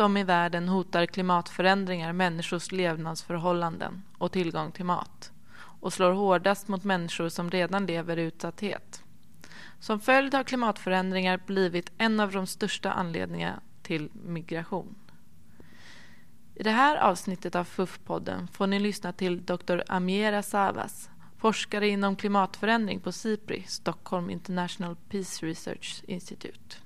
Runt om i världen hotar klimatförändringar människors levnadsförhållanden och tillgång till mat och slår hårdast mot människor som redan lever i utsatthet. Som följd har klimatförändringar blivit en av de största anledningarna till migration. I det här avsnittet av FUF-podden får ni lyssna till Dr. Amiera Savas, forskare inom klimatförändring på SIPRI, Stockholm International Peace Research Institute.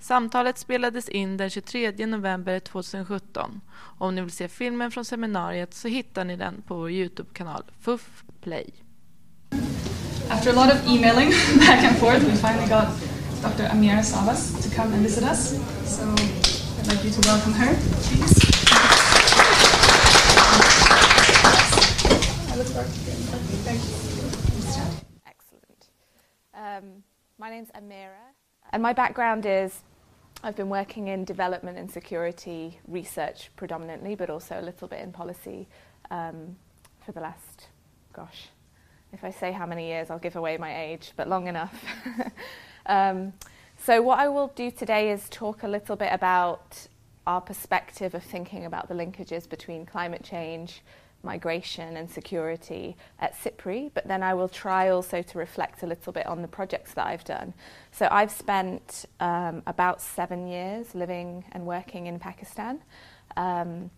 Samtalet spelades in den 23 november 2017. Om ni vill se filmen från seminariet så hittar ni den på vår Youtube-kanal FUF Play. After a lot of emailing back and forth, we finally got Dr. Amira Savas to come and visit us. So I'd like you to welcome her, please. Excellent. Um, my name's Amira, and my background is I've been working in development and security research predominantly, but also a little bit in policy um, for the last, gosh, if I say how many years, I'll give away my age, but long enough. um, so, what I will do today is talk a little bit about our perspective of thinking about the linkages between climate change, migration, and security at SIPRI, but then I will try also to reflect a little bit on the projects that I've done. So, I've spent um, about seven years living and working in Pakistan, um,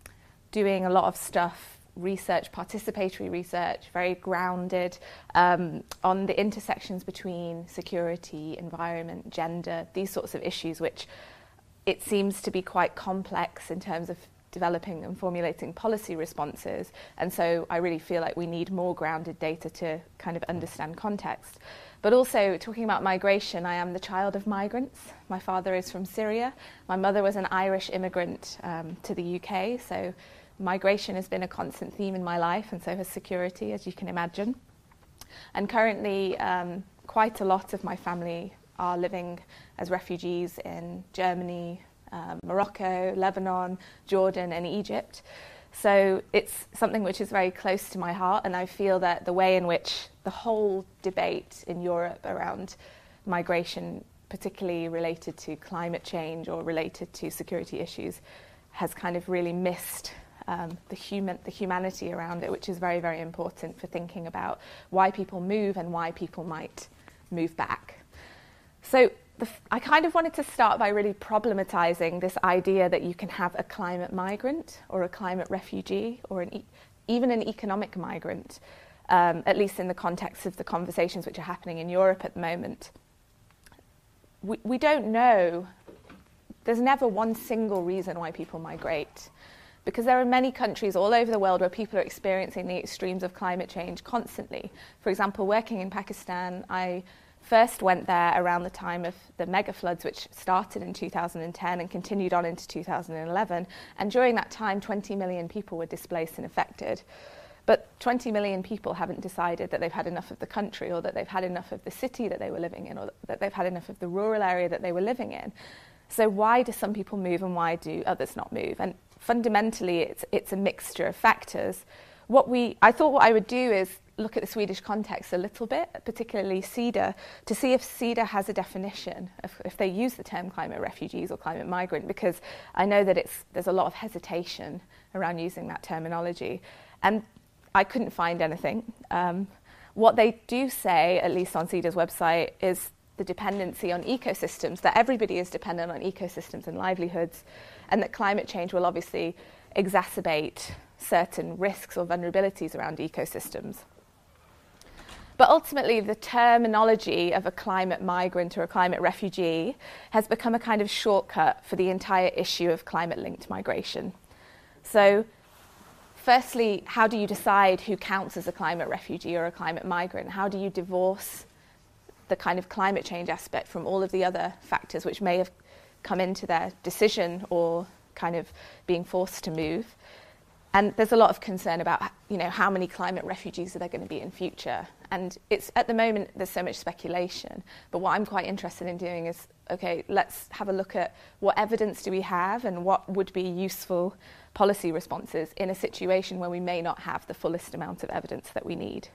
doing a lot of stuff research, participatory research, very grounded um, on the intersections between security, environment, gender, these sorts of issues, which it seems to be quite complex in terms of developing and formulating policy responses. And so I really feel like we need more grounded data to kind of understand context. But also, talking about migration, I am the child of migrants. My father is from Syria. My mother was an Irish immigrant um, to the UK. So migration has been a constant theme in my life, and so has security, as you can imagine. And currently, um, quite a lot of my family are living as refugees in Germany, um, Morocco, Lebanon, Jordan, and Egypt. So it's something which is very close to my heart, and I feel that the way in which the whole debate in Europe around migration, particularly related to climate change or related to security issues, has kind of really missed um, the, human, the humanity around it, which is very, very important for thinking about why people move and why people might move back. So the, I kind of wanted to start by really problematizing this idea that you can have a climate migrant or a climate refugee or an e- even an economic migrant, um, at least in the context of the conversations which are happening in Europe at the moment. We, we don't know, there's never one single reason why people migrate because there are many countries all over the world where people are experiencing the extremes of climate change constantly. For example, working in Pakistan, I first went there around the time of the mega floods, which started in 2010 and continued on into 2011. And during that time, 20 million people were displaced and affected. But 20 million people haven't decided that they've had enough of the country, or that they've had enough of the city that they were living in, or that they've had enough of the rural area that they were living in. So, why do some people move and why do others not move? And fundamentally it's, it's a mixture of factors. What we, I thought what I would do is look at the Swedish context a little bit, particularly Sida, to see if Sida has a definition, if, if they use the term climate refugees or climate migrant, because I know that it's, there's a lot of hesitation around using that terminology. And I couldn't find anything. Um, what they do say, at least on Sida's website, is the dependency on ecosystems, that everybody is dependent on ecosystems and livelihoods, and that climate change will obviously exacerbate certain risks or vulnerabilities around ecosystems. But ultimately, the terminology of a climate migrant or a climate refugee has become a kind of shortcut for the entire issue of climate linked migration. So, firstly, how do you decide who counts as a climate refugee or a climate migrant? How do you divorce the kind of climate change aspect from all of the other factors which may have come into their decision or kind of being forced to move. And there's a lot of concern about, you know, how many climate refugees are there going to be in future. And it's at the moment there's so much speculation. But what I'm quite interested in doing is, okay, let's have a look at what evidence do we have and what would be useful policy responses in a situation where we may not have the fullest amount of evidence that we need.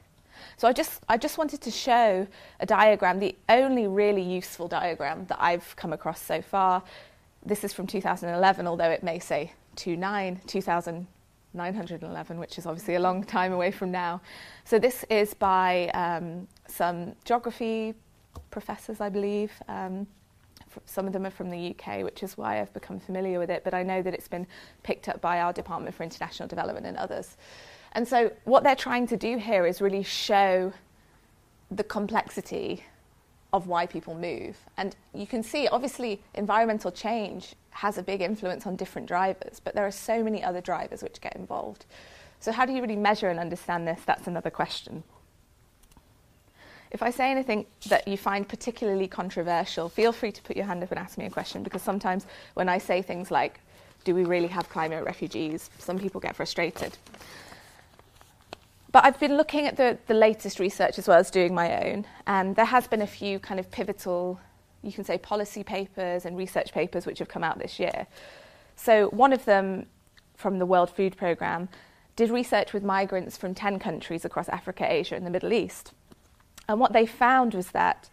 So I just, I just wanted to show a diagram, the only really useful diagram that I've come across so far, this is from 2011, although it may say 29, 2911, which is obviously a long time away from now. So this is by um, some geography professors, I believe. Um, some of them are from the UK, which is why I've become familiar with it, but I know that it's been picked up by our Department for International Development and others. And so, what they're trying to do here is really show the complexity of why people move. And you can see, obviously, environmental change has a big influence on different drivers, but there are so many other drivers which get involved. So, how do you really measure and understand this? That's another question. If I say anything that you find particularly controversial, feel free to put your hand up and ask me a question because sometimes when I say things like, do we really have climate refugees, some people get frustrated. But I've been looking at the, the latest research as well as doing my own, and there has been a few kind of pivotal, you can say, policy papers and research papers which have come out this year. So, one of them from the World Food Programme did research with migrants from 10 countries across Africa, Asia, and the Middle East. And what they found was that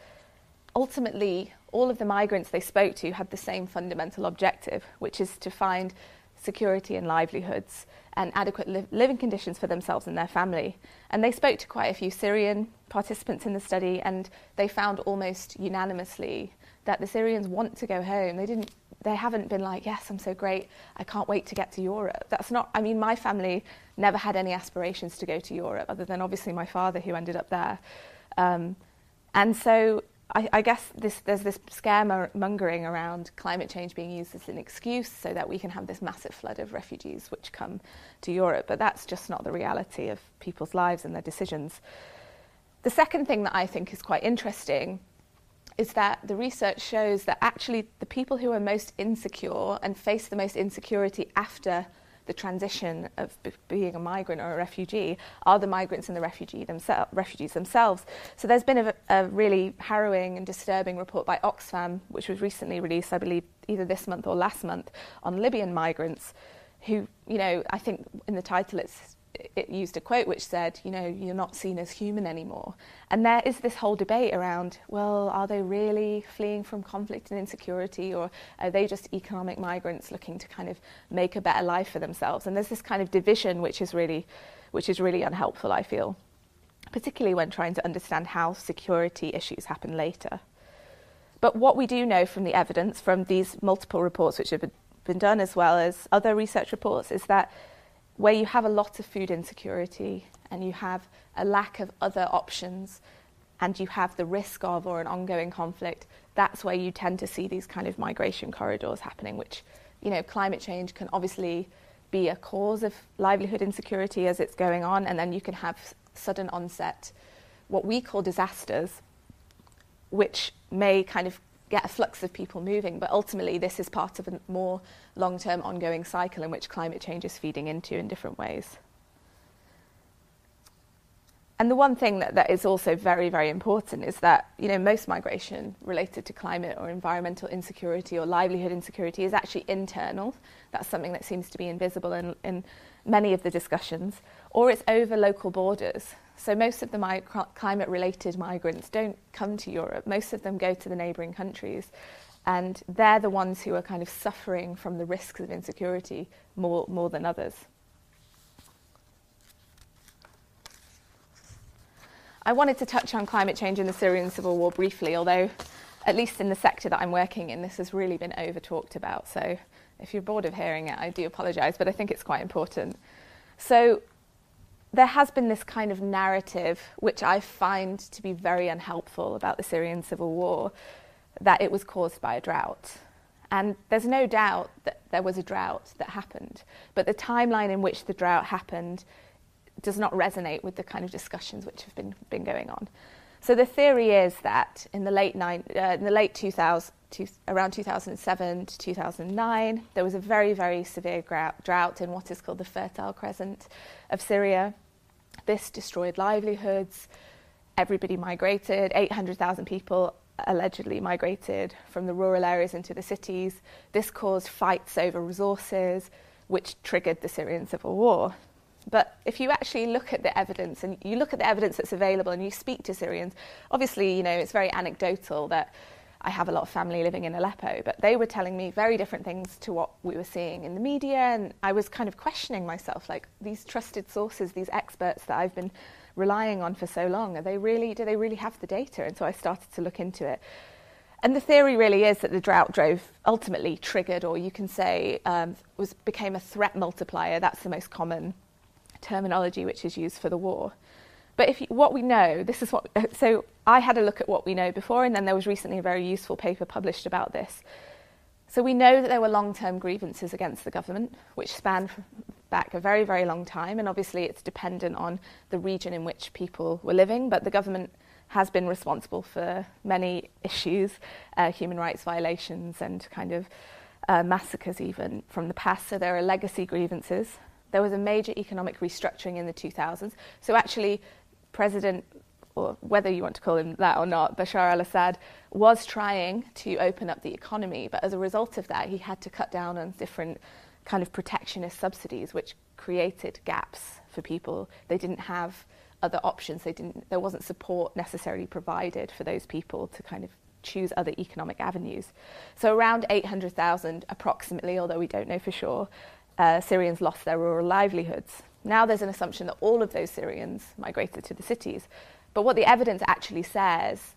ultimately all of the migrants they spoke to had the same fundamental objective, which is to find security and livelihoods and adequate li- living conditions for themselves and their family. And they spoke to quite a few Syrian participants in the study, and they found almost unanimously that the Syrians want to go home. They didn't. They haven't been like, yes, I'm so great. I can't wait to get to Europe. That's not. I mean, my family never had any aspirations to go to Europe, other than obviously my father, who ended up there. Um, and so I, I guess this, there's this scaremongering around climate change being used as an excuse so that we can have this massive flood of refugees which come to Europe. But that's just not the reality of people's lives and their decisions. The second thing that I think is quite interesting is that the research shows that actually the people who are most insecure and face the most insecurity after the transition of b- being a migrant or a refugee are the migrants and the refugee themse- refugees themselves. So there's been a, a, really harrowing and disturbing report by Oxfam, which was recently released, I believe, either this month or last month, on Libyan migrants who, you know, I think in the title it's it used a quote which said, you know, you're not seen as human anymore. And there is this whole debate around, well, are they really fleeing from conflict and insecurity, or are they just economic migrants looking to kind of make a better life for themselves? And there's this kind of division which is really, which is really unhelpful, I feel, particularly when trying to understand how security issues happen later. But what we do know from the evidence, from these multiple reports which have been done, as well as other research reports, is that where you have a lot of food insecurity and you have a lack of other options and you have the risk of or an ongoing conflict, that's where you tend to see these kind of migration corridors happening, which, you know, climate change can obviously be a cause of livelihood insecurity as it's going on, and then you can have sudden onset, what we call disasters, which may kind of get a flux of people moving. But ultimately, this is part of a more long term ongoing cycle in which climate change is feeding into in different ways. And the one thing that, that is also very, very important is that you know most migration related to climate or environmental insecurity or livelihood insecurity is actually internal. That's something that seems to be invisible in, in many of the discussions, or it's over local borders. So most of the mi- climate related migrants don't come to Europe. Most of them go to the neighbouring countries. And they're the ones who are kind of suffering from the risks of insecurity more, more than others. I wanted to touch on climate change in the Syrian civil war briefly, although, at least in the sector that I'm working in, this has really been over talked about. So, if you're bored of hearing it, I do apologise, but I think it's quite important. So, there has been this kind of narrative, which I find to be very unhelpful about the Syrian civil war, that it was caused by a drought. And there's no doubt that there was a drought that happened, but the timeline in which the drought happened does not resonate with the kind of discussions which have been, been going on. So the theory is that in the late, nine, uh, in the late 2000, to, around 2007 to 2009, there was a very, very severe drought in what is called the Fertile Crescent of Syria. This destroyed livelihoods. Everybody migrated. 800,000 people allegedly migrated from the rural areas into the cities. This caused fights over resources, which triggered the Syrian civil war. But if you actually look at the evidence and you look at the evidence that's available and you speak to Syrians, obviously, you know, it's very anecdotal that I have a lot of family living in Aleppo, but they were telling me very different things to what we were seeing in the media. And I was kind of questioning myself like, these trusted sources, these experts that I've been relying on for so long, are they really, do they really have the data? And so I started to look into it. And the theory really is that the drought drove ultimately triggered, or you can say um, was became a threat multiplier. That's the most common terminology which is used for the war. But if you, what we know, this is what. So I had a look at what we know before, and then there was recently a very useful paper published about this. So we know that there were long-term grievances against the government, which span back a very, very long time, and obviously it's dependent on the region in which people were living. But the government has been responsible for many issues, uh, human rights violations, and kind of uh, massacres even from the past. So there are legacy grievances. There was a major economic restructuring in the 2000s. So actually, President, or whether you want to call him that or not, Bashar al Assad was trying to open up the economy, but as a result of that, he had to cut down on different kind of protectionist subsidies, which created gaps for people. They didn't have other options. They didn't, there wasn't support necessarily provided for those people to kind of choose other economic avenues. So around 800,000 approximately, although we don't know for sure, uh, Syrians lost their rural livelihoods. Now there's an assumption that all of those Syrians migrated to the cities. But what the evidence actually says,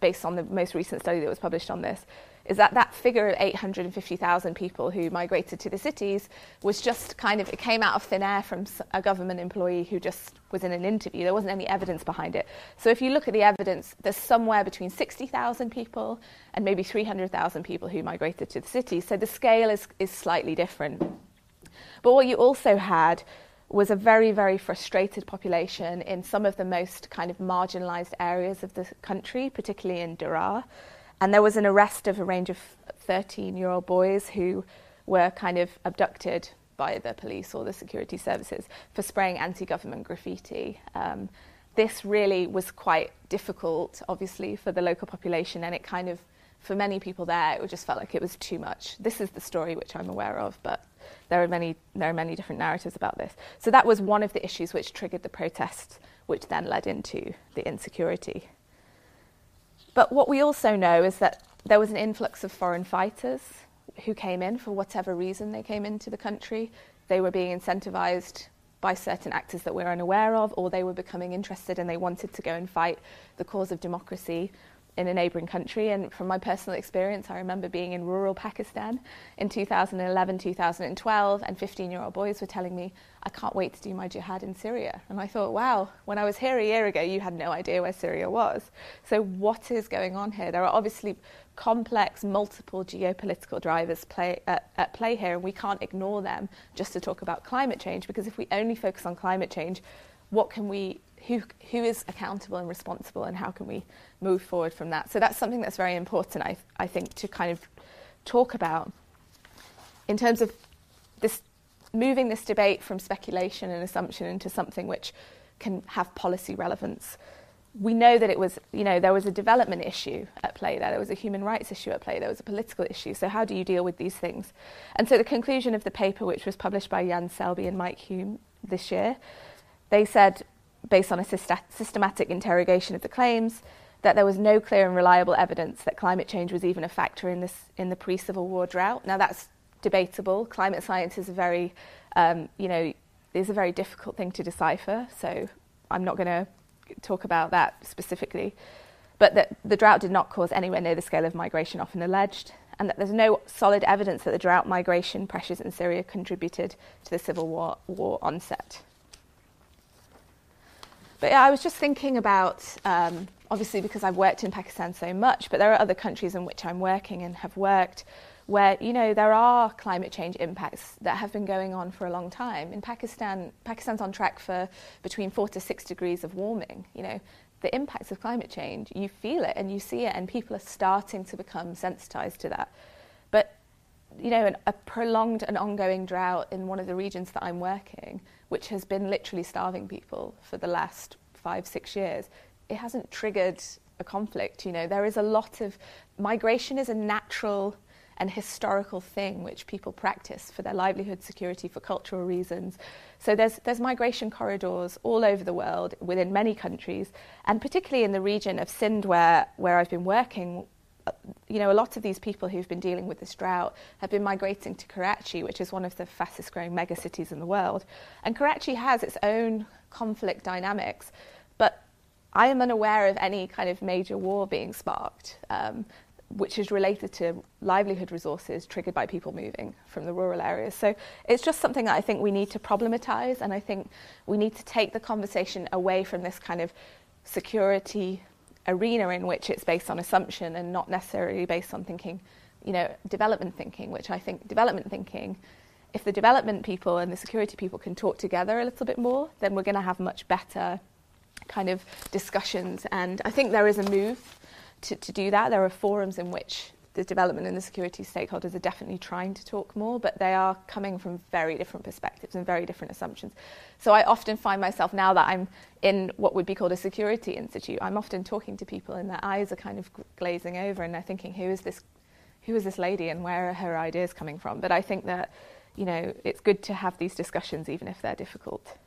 based on the most recent study that was published on this, is that that figure of 850,000 people who migrated to the cities was just kind of, it came out of thin air from a government employee who just was in an interview. There wasn't any evidence behind it. So if you look at the evidence, there's somewhere between 60,000 people and maybe 300,000 people who migrated to the cities. So the scale is, is slightly different. But what you also had was a very, very frustrated population in some of the most kind of marginalized areas of the country, particularly in Daraa. And there was an arrest of a range of 13 year old boys who were kind of abducted by the police or the security services for spraying anti government graffiti. Um, this really was quite difficult, obviously, for the local population, and it kind of, for many people there, it just felt like it was too much. This is the story which I'm aware of, but there are many there are many different narratives about this. So that was one of the issues which triggered the protests, which then led into the insecurity. But what we also know is that there was an influx of foreign fighters who came in for whatever reason they came into the country. They were being incentivized by certain actors that we're unaware of, or they were becoming interested and they wanted to go and fight the cause of democracy in a neighbouring country. And from my personal experience, I remember being in rural Pakistan in 2011, 2012, and 15 year old boys were telling me, I can't wait to do my jihad in Syria. And I thought, wow, when I was here a year ago, you had no idea where Syria was. So, what is going on here? There are obviously complex, multiple geopolitical drivers play, uh, at play here, and we can't ignore them just to talk about climate change, because if we only focus on climate change, what can we who, who is accountable and responsible and how can we move forward from that. So that's something that's very important, I, I think, to kind of talk about in terms of this moving this debate from speculation and assumption into something which can have policy relevance. We know that it was, you know, there was a development issue at play there, there was a human rights issue at play, there was a political issue. So, how do you deal with these things? And so, the conclusion of the paper, which was published by Jan Selby and Mike Hulme this year, they said based on a systematic interrogation of the claims, that there was no clear and reliable evidence that climate change was even a factor in, this, in the pre Civil War drought. Now, that's debatable. Climate science is a very, um, you know, is a very difficult thing to decipher, so I'm not going to talk about that specifically. But that the drought did not cause anywhere near the scale of migration often alleged, and that there's no solid evidence that the drought migration pressures in Syria contributed to the civil war, war onset. But yeah, I was just thinking about, um, obviously, because I've worked in Pakistan so much, but there are other countries in which I'm working and have worked where, you know, there are climate change impacts that have been going on for a long time. In Pakistan, Pakistan's on track for between four to six degrees of warming. You know, the impacts of climate change, you feel it and you see it, and people are starting to become sensitized to that. You know, an, a prolonged and ongoing drought in one of the regions that I'm working, which has been literally starving people for the last five, six years, it hasn't triggered a conflict. You know, there is a lot of migration is a natural and historical thing which people practice for their livelihood security for cultural reasons. So there's there's migration corridors all over the world within many countries, and particularly in the region of Sindh where where I've been working you know, a lot of these people who've been dealing with this drought have been migrating to Karachi, which is one of the fastest growing megacities in the world. And Karachi has its own conflict dynamics, but I am unaware of any kind of major war being sparked. Um, which is related to livelihood resources triggered by people moving from the rural areas. So it's just something that I think we need to problematize, and I think we need to take the conversation away from this kind of security arena in which it's based on assumption and not necessarily based on thinking, you know, development thinking, which I think development thinking, if the development people and the security people can talk together a little bit more, then we're going to have much better kind of discussions. And I think there is a move to, to do that. There are forums in which the development and the security stakeholders are definitely trying to talk more, but they are coming from very different perspectives and very different assumptions. So I often find myself now that I'm in what would be called a security institute, I'm often talking to people and their eyes are kind of glazing over and they're thinking, who is this, who is this lady and where are her ideas coming from? But I think that, you know, it's good to have these discussions even if they're difficult.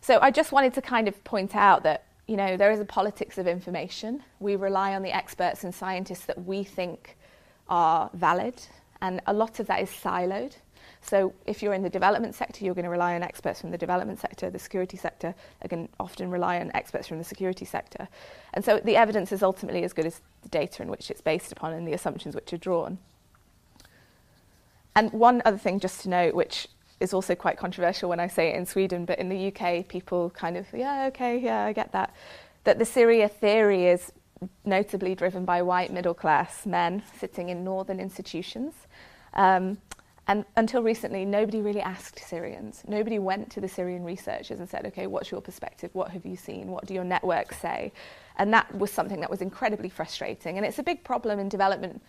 So I just wanted to kind of point out that you know, there is a politics of information. We rely on the experts and scientists that we think are valid, and a lot of that is siloed. So, if you're in the development sector, you're going to rely on experts from the development sector. The security sector are going to often rely on experts from the security sector. And so, the evidence is ultimately as good as the data in which it's based upon and the assumptions which are drawn. And one other thing just to note, which is also quite controversial when I say it in Sweden, but in the UK, people kind of, yeah, okay, yeah, I get that. That the Syria theory is notably driven by white middle class men sitting in northern institutions. Um, and until recently, nobody really asked Syrians. Nobody went to the Syrian researchers and said, okay, what's your perspective? What have you seen? What do your networks say? And that was something that was incredibly frustrating. And it's a big problem in development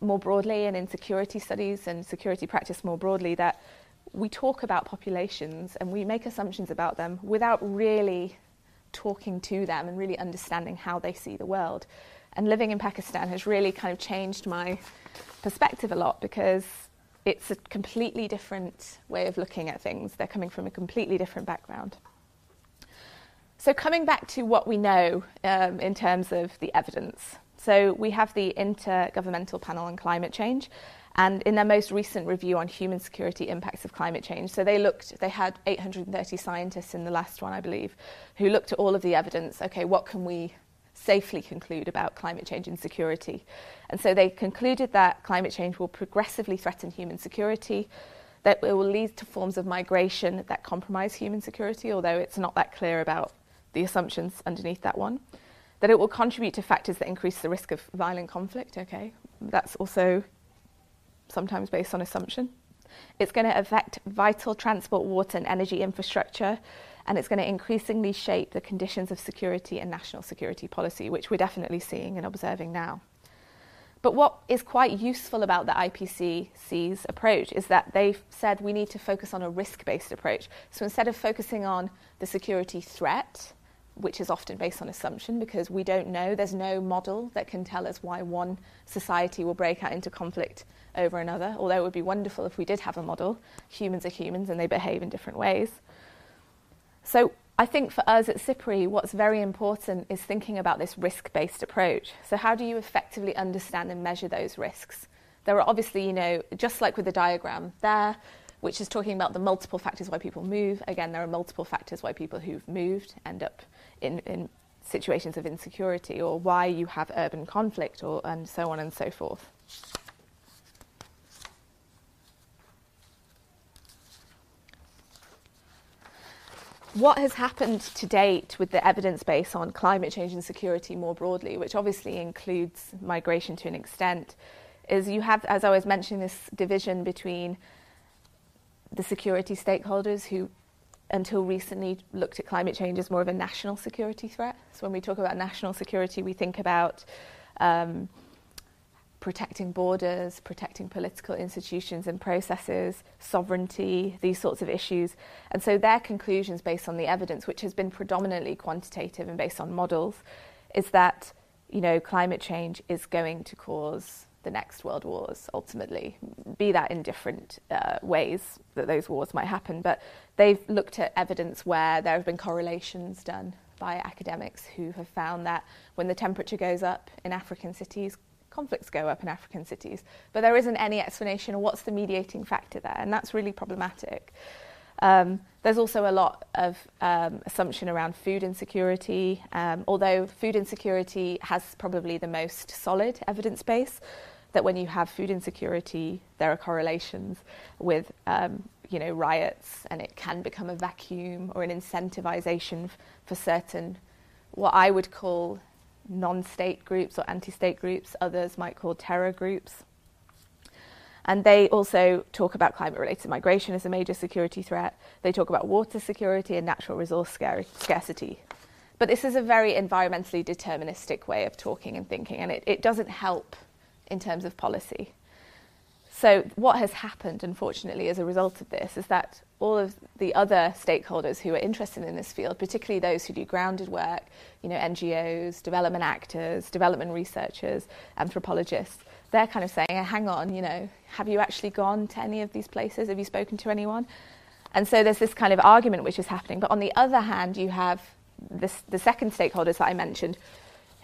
more broadly and in security studies and security practice more broadly that we talk about populations and we make assumptions about them without really talking to them and really understanding how they see the world. And living in Pakistan has really kind of changed my perspective a lot because it's a completely different way of looking at things. They're coming from a completely different background. So, coming back to what we know um, in terms of the evidence. So, we have the Intergovernmental Panel on Climate Change, and in their most recent review on human security impacts of climate change, so they looked, they had 830 scientists in the last one, I believe, who looked at all of the evidence. Okay, what can we safely conclude about climate change and security? And so they concluded that climate change will progressively threaten human security, that it will lead to forms of migration that compromise human security, although it's not that clear about the assumptions underneath that one. That it will contribute to factors that increase the risk of violent conflict. Okay, that's also sometimes based on assumption. It's going to affect vital transport, water, and energy infrastructure, and it's going to increasingly shape the conditions of security and national security policy, which we're definitely seeing and observing now. But what is quite useful about the IPCC's approach is that they've said we need to focus on a risk based approach. So instead of focusing on the security threat, which is often based on assumption because we don't know, there's no model that can tell us why one society will break out into conflict over another, although it would be wonderful if we did have a model. Humans are humans and they behave in different ways. So I think for us at SIPRI, what's very important is thinking about this risk based approach. So, how do you effectively understand and measure those risks? There are obviously, you know, just like with the diagram there, which is talking about the multiple factors why people move. Again, there are multiple factors why people who've moved end up in, in situations of insecurity, or why you have urban conflict, or, and so on and so forth. what has happened to date with the evidence base on climate change and security more broadly, which obviously includes migration to an extent, is you have, as I was mentioning, this division between the security stakeholders who, until recently, looked at climate change as more of a national security threat. So when we talk about national security, we think about um, protecting borders, protecting political institutions and processes, sovereignty, these sorts of issues. And so their conclusions based on the evidence, which has been predominantly quantitative and based on models, is that you know climate change is going to cause the next world wars ultimately, be that in different uh, ways that those wars might happen. But they've looked at evidence where there have been correlations done by academics who have found that when the temperature goes up in African cities, conflicts go up in African cities. But there isn't any explanation of what's the mediating factor there, and that's really problematic. Um, there's also a lot of um, assumption around food insecurity, um, although food insecurity has probably the most solid evidence base. That when you have food insecurity, there are correlations with um, you know riots, and it can become a vacuum or an incentivization f- for certain what I would call non-state groups or anti-state groups. Others might call terror groups. And they also talk about climate related migration as a major security threat. They talk about water security and natural resource scarcity. But this is a very environmentally deterministic way of talking and thinking, and it, it doesn't help in terms of policy. So, what has happened, unfortunately, as a result of this, is that all of the other stakeholders who are interested in this field, particularly those who do grounded work, you know, NGOs, development actors, development researchers, anthropologists, they're kind of saying, hang on, you know, have you actually gone to any of these places? Have you spoken to anyone? And so there's this kind of argument which is happening. But on the other hand, you have this, the second stakeholders that I mentioned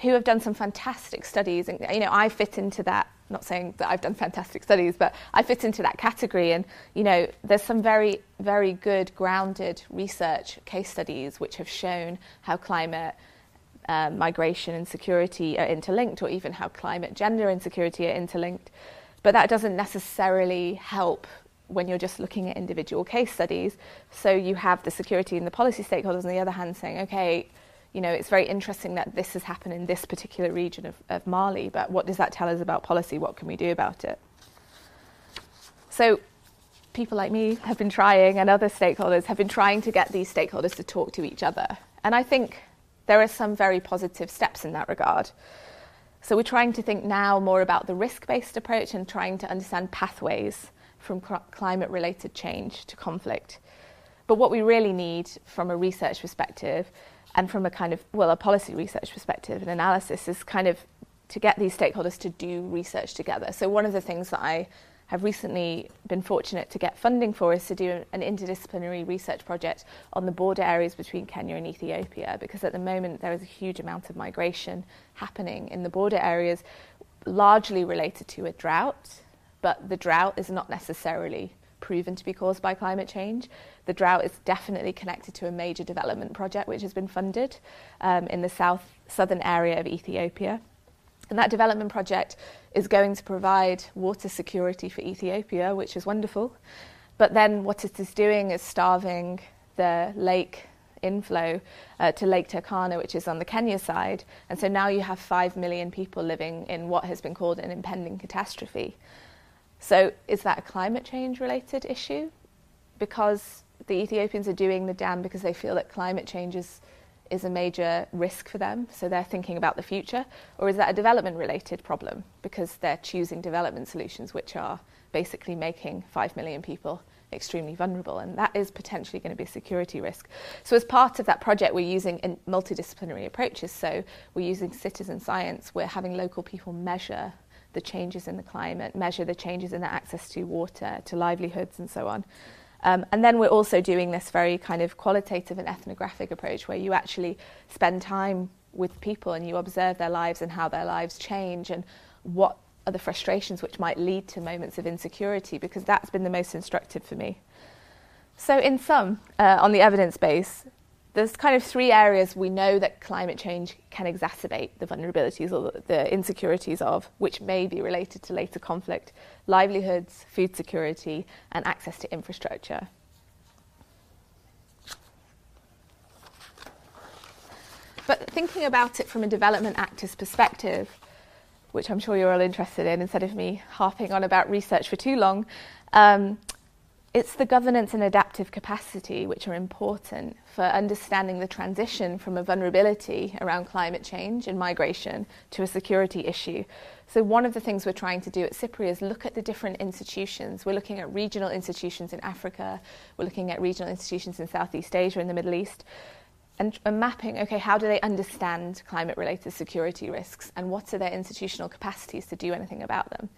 who have done some fantastic studies. And, you know, I fit into that, not saying that I've done fantastic studies, but I fit into that category. And, you know, there's some very, very good grounded research case studies which have shown how climate um, migration and security are interlinked, or even how climate, gender, and security are interlinked. But that doesn't necessarily help when you're just looking at individual case studies. So you have the security and the policy stakeholders on the other hand saying, okay, you know, it's very interesting that this has happened in this particular region of, of Mali, but what does that tell us about policy? What can we do about it? So people like me have been trying, and other stakeholders have been trying to get these stakeholders to talk to each other. And I think there are some very positive steps in that regard. So we're trying to think now more about the risk based approach and trying to understand pathways from cl- climate related change to conflict. But what we really need from a research perspective and from a kind of, well, a policy research perspective and analysis is kind of to get these stakeholders to do research together. So one of the things that I have recently been fortunate to get funding for is to do an interdisciplinary research project on the border areas between Kenya and Ethiopia because at the moment there is a huge amount of migration happening in the border areas, largely related to a drought, but the drought is not necessarily proven to be caused by climate change. The drought is definitely connected to a major development project which has been funded um, in the south southern area of Ethiopia. And that development project is going to provide water security for Ethiopia, which is wonderful. But then what it is doing is starving the lake inflow uh, to Lake Turkana, which is on the Kenya side. And so now you have 5 million people living in what has been called an impending catastrophe. So is that a climate change related issue? Because the Ethiopians are doing the dam because they feel that climate change is is a major risk for them, so they're thinking about the future? Or is that a development related problem because they're choosing development solutions which are basically making 5 million people extremely vulnerable, and that is potentially going to be a security risk. So, as part of that project, we're using multidisciplinary approaches. So, we're using citizen science, we're having local people measure the changes in the climate, measure the changes in the access to water, to livelihoods, and so on. Um, and then we're also doing this very kind of qualitative and ethnographic approach where you actually spend time with people and you observe their lives and how their lives change and what are the frustrations which might lead to moments of insecurity because that's been the most instructive for me. So, in sum, uh, on the evidence base, there's kind of three areas we know that climate change can exacerbate the vulnerabilities or the insecurities of, which may be related to later conflict livelihoods, food security, and access to infrastructure. But thinking about it from a development actor's perspective, which I'm sure you're all interested in, instead of me harping on about research for too long, um, it's the governance and adaptive capacity which are important for understanding the transition from a vulnerability around climate change and migration to a security issue. So, one of the things we're trying to do at SIPRI is look at the different institutions. We're looking at regional institutions in Africa, we're looking at regional institutions in Southeast Asia and the Middle East, and, and mapping okay, how do they understand climate related security risks and what are their institutional capacities to do anything about them?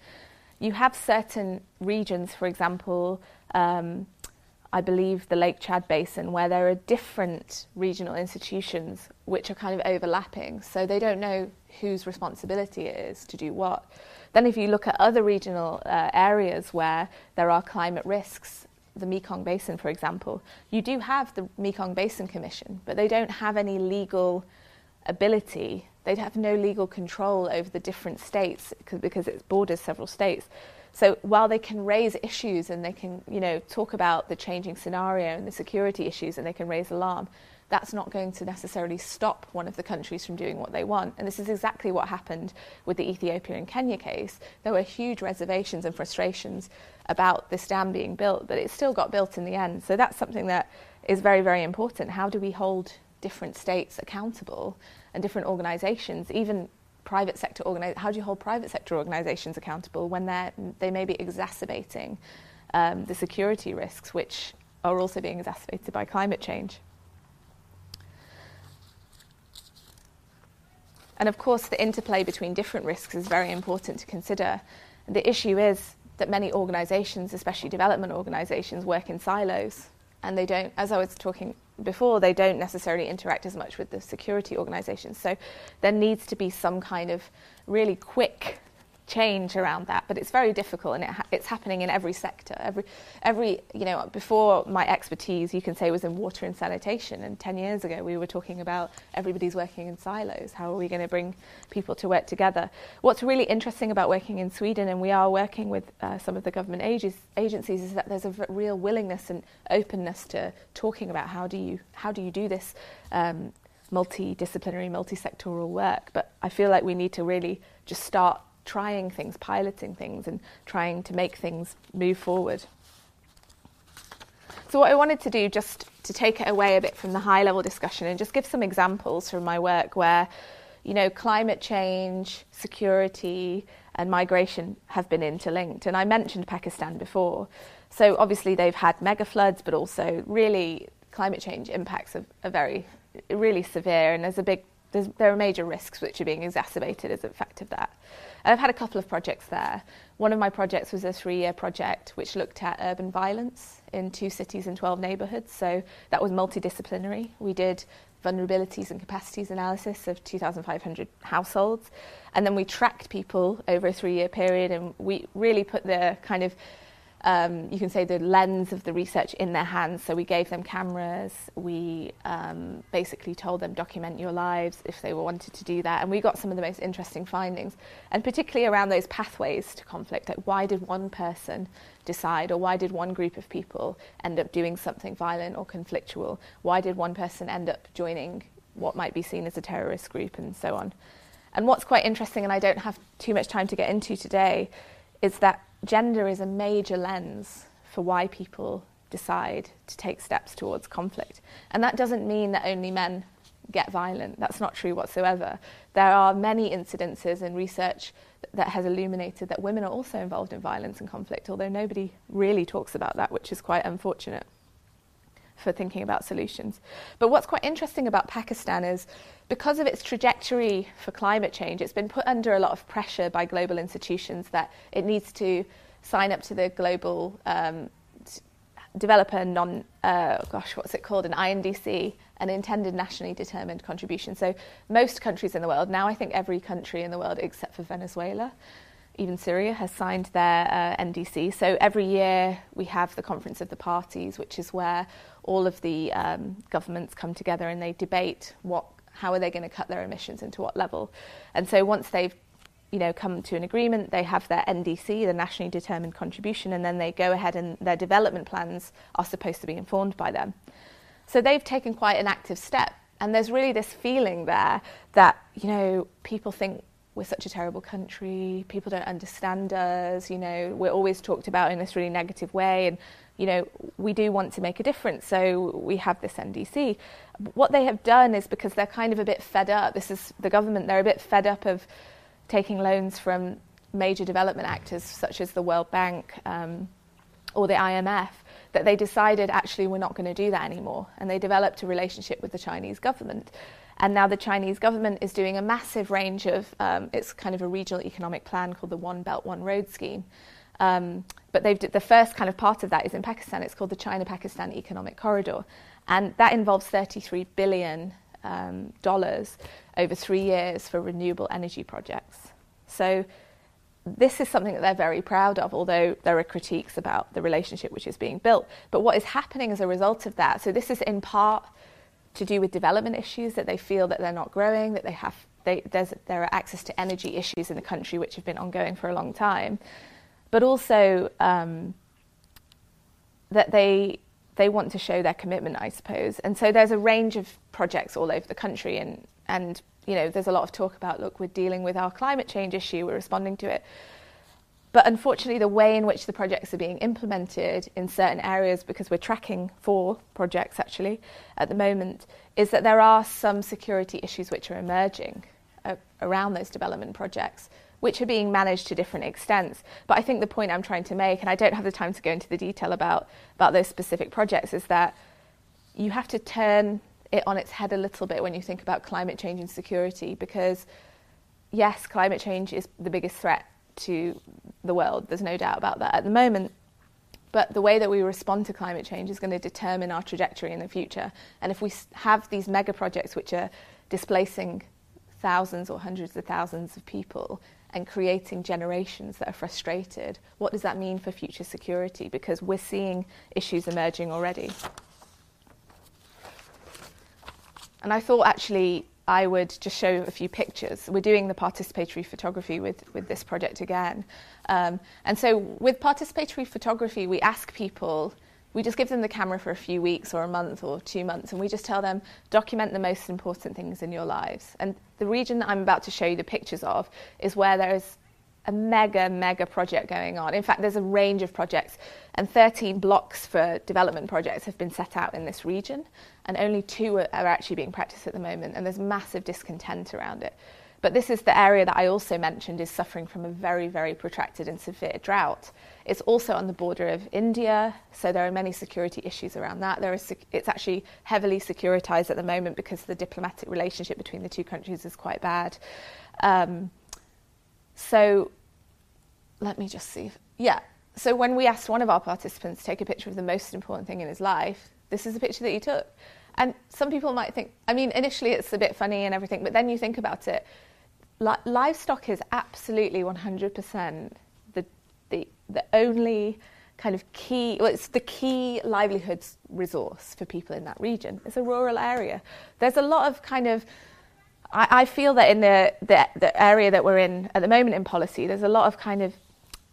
You have certain regions, for example, um, I believe, the Lake Chad Basin, where there are different regional institutions which are kind of overlapping. So they don't know whose responsibility it is to do what. Then, if you look at other regional uh, areas where there are climate risks, the Mekong Basin, for example, you do have the Mekong Basin Commission, but they don't have any legal ability. They'd have no legal control over the different states because it borders several states. So while they can raise issues and they can, you know, talk about the changing scenario and the security issues and they can raise alarm, that's not going to necessarily stop one of the countries from doing what they want. And this is exactly what happened with the Ethiopia and Kenya case. There were huge reservations and frustrations about this dam being built, but it still got built in the end. So that's something that is very, very important. How do we hold different states accountable and different organizations, even private sector organizations, how do you hold private sector organizations accountable when they're, they may be exacerbating um, the security risks, which are also being exacerbated by climate change? And of course, the interplay between different risks is very important to consider. The issue is that many organizations, especially development organizations, work in silos and they don't, as I was talking before, they don't necessarily interact as much with the security organizations. So there needs to be some kind of really quick change around that, but it's very difficult, and it ha- it's happening in every sector. Every, every, you know, before my expertise, you can say, was in water and sanitation, and ten years ago we were talking about everybody's working in silos. How are we going to bring people to work together? What's really interesting about working in Sweden, and we are working with uh, some of the government ages, agencies, is that there's a v- real willingness and openness to talking about how do you how do you do this. Um, multidisciplinary, multi-sectoral work, but I feel like we need to really just start trying things, piloting things, and trying to make things move forward. So, what I wanted to do, just to take it away a bit from the high level discussion and just give some examples from my work where, you know, climate change, security, and migration have been interlinked. And I mentioned Pakistan before. So, obviously, they've had mega floods, but also really climate change impacts are, are very, really severe, and there's a big there are major risks which are being exacerbated as a fact of that. I've had a couple of projects there. One of my projects was a three year project which looked at urban violence in two cities and 12 neighbourhoods. So that was multidisciplinary. We did vulnerabilities and capacities analysis of 2,500 households. And then we tracked people over a three year period and we really put the kind of um, you can say the lens of the research in their hands. So we gave them cameras. We um, basically told them document your lives if they wanted to do that, and we got some of the most interesting findings, and particularly around those pathways to conflict. Like why did one person decide, or why did one group of people end up doing something violent or conflictual? Why did one person end up joining what might be seen as a terrorist group, and so on? And what's quite interesting, and I don't have too much time to get into today, is that gender is a major lens for why people decide to take steps towards conflict. And that doesn't mean that only men get violent. That's not true whatsoever. There are many incidences in research that has illuminated that women are also involved in violence and conflict, although nobody really talks about that, which is quite unfortunate for thinking about solutions. But what's quite interesting about Pakistan is because of its trajectory for climate change, it's been put under a lot of pressure by global institutions that it needs to sign up to the global um, developer non, uh, gosh, what's it called, an INDC, an intended nationally determined contribution. So most countries in the world, now I think every country in the world except for Venezuela, even Syria has signed their uh, NDC. So every year we have the Conference of the Parties, which is where all of the um, governments come together and they debate what, how are they going to cut their emissions and to what level. And so once they've you know, come to an agreement, they have their NDC, the nationally determined contribution, and then they go ahead and their development plans are supposed to be informed by them. So they've taken quite an active step. And there's really this feeling there that, you know, people think we're such a terrible country, people don't understand us, you know, we're always talked about in this really negative way, and, you know, we do want to make a difference, so we have this NDC. What they have done is because they're kind of a bit fed up, this is the government, they're a bit fed up of taking loans from major development actors such as the World Bank um, or the IMF, that they decided actually we're not going to do that anymore. And they developed a relationship with the Chinese government. And now the Chinese government is doing a massive range of, um, it's kind of a regional economic plan called the One Belt, One Road scheme. Um, but they've the first kind of part of that is in Pakistan. It's called the China-Pakistan Economic Corridor, and that involves 33 billion um, dollars over three years for renewable energy projects. So this is something that they're very proud of, although there are critiques about the relationship which is being built. But what is happening as a result of that? So this is in part to do with development issues that they feel that they're not growing, that they have they, there are access to energy issues in the country which have been ongoing for a long time, but also um, that they they want to show their commitment, I suppose. And so there's a range of projects all over the country, and and you know there's a lot of talk about look, we're dealing with our climate change issue, we're responding to it. But unfortunately, the way in which the projects are being implemented in certain areas, because we're tracking four projects actually at the moment, is that there are some security issues which are emerging uh, around those development projects which are being managed to different extents. But I think the point I'm trying to make, and I don't have the time to go into the detail about, about those specific projects, is that you have to turn it on its head a little bit when you think about climate change and security, because yes, climate change is the biggest threat to the world, there's no doubt about that at the moment. But the way that we respond to climate change is going to determine our trajectory in the future. And if we have these mega projects which are displacing thousands or hundreds of thousands of people, and creating generations that are frustrated, what does that mean for future security? Because we're seeing issues emerging already. And I thought actually I would just show a few pictures. We're doing the participatory photography with, with this project again. Um, and so, with participatory photography, we ask people we just give them the camera for a few weeks or a month or two months and we just tell them document the most important things in your lives. And the region that i'm about to show you the pictures of is where there is a mega mega project going on. In fact there's a range of projects and 13 blocks for development projects have been set out in this region and only two are, actually being practiced at the moment and there's massive discontent around it but this is the area that I also mentioned is suffering from a very, very protracted and severe drought. It's also on the border of India, so there are many security issues around that. There is, it's actually heavily securitized at the moment because the diplomatic relationship between the two countries is quite bad. Um, so let me just see. If, yeah. So when we asked one of our participants to take a picture of the most important thing in his life, this is the picture that he took. And some people might think, I mean, initially it's a bit funny and everything, but then you think about it li- livestock is absolutely 100% the, the, the only kind of key, well, it's the key livelihoods resource for people in that region. It's a rural area. There's a lot of kind of, I, I feel that in the, the, the area that we're in at the moment in policy, there's a lot of kind of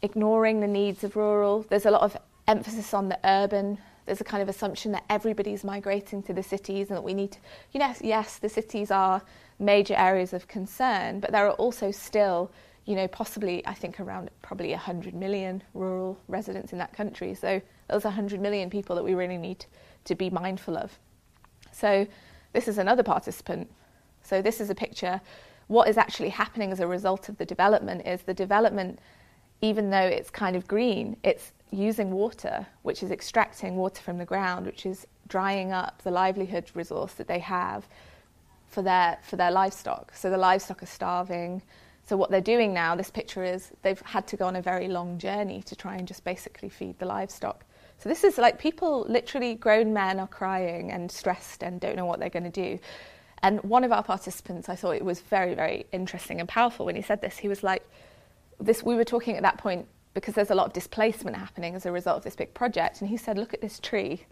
ignoring the needs of rural. There's a lot of emphasis on the urban. There's a kind of assumption that everybody's migrating to the cities and that we need to, you know, yes, the cities are major areas of concern, but there are also still, you know, possibly, I think, around probably 100 million rural residents in that country. So those 100 million people that we really need to be mindful of. So this is another participant. So this is a picture. What is actually happening as a result of the development is the development, even though it's kind of green, it's using water, which is extracting water from the ground, which is drying up the livelihood resource that they have for their for their livestock. So the livestock are starving. So what they're doing now, this picture is they've had to go on a very long journey to try and just basically feed the livestock. So this is like people, literally grown men, are crying and stressed and don't know what they're going to do. And one of our participants, I thought it was very, very interesting and powerful when he said this. He was like, "This." We were talking at that point because there's a lot of displacement happening as a result of this big project, and he said, "Look at this tree."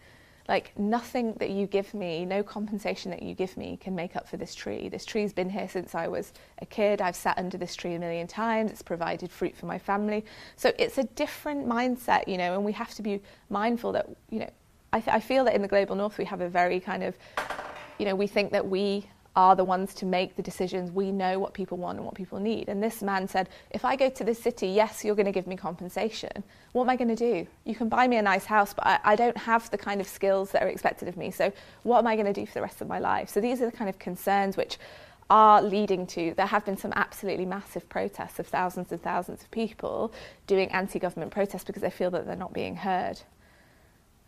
Like, nothing that you give me, no compensation that you give me can make up for this tree. This tree's been here since I was a kid. I've sat under this tree a million times. It's provided fruit for my family. So it's a different mindset, you know, and we have to be mindful that, you know, I, th- I feel that in the global north we have a very kind of, you know, we think that we are the ones to make the decisions. We know what people want and what people need. And this man said, if I go to this city, yes, you're going to give me compensation. What am I going to do? You can buy me a nice house, but I, I don't have the kind of skills that are expected of me. So what am I going to do for the rest of my life? So these are the kind of concerns which are leading to there have been some absolutely massive protests of thousands and thousands of people doing anti-government protests because they feel that they're not being heard.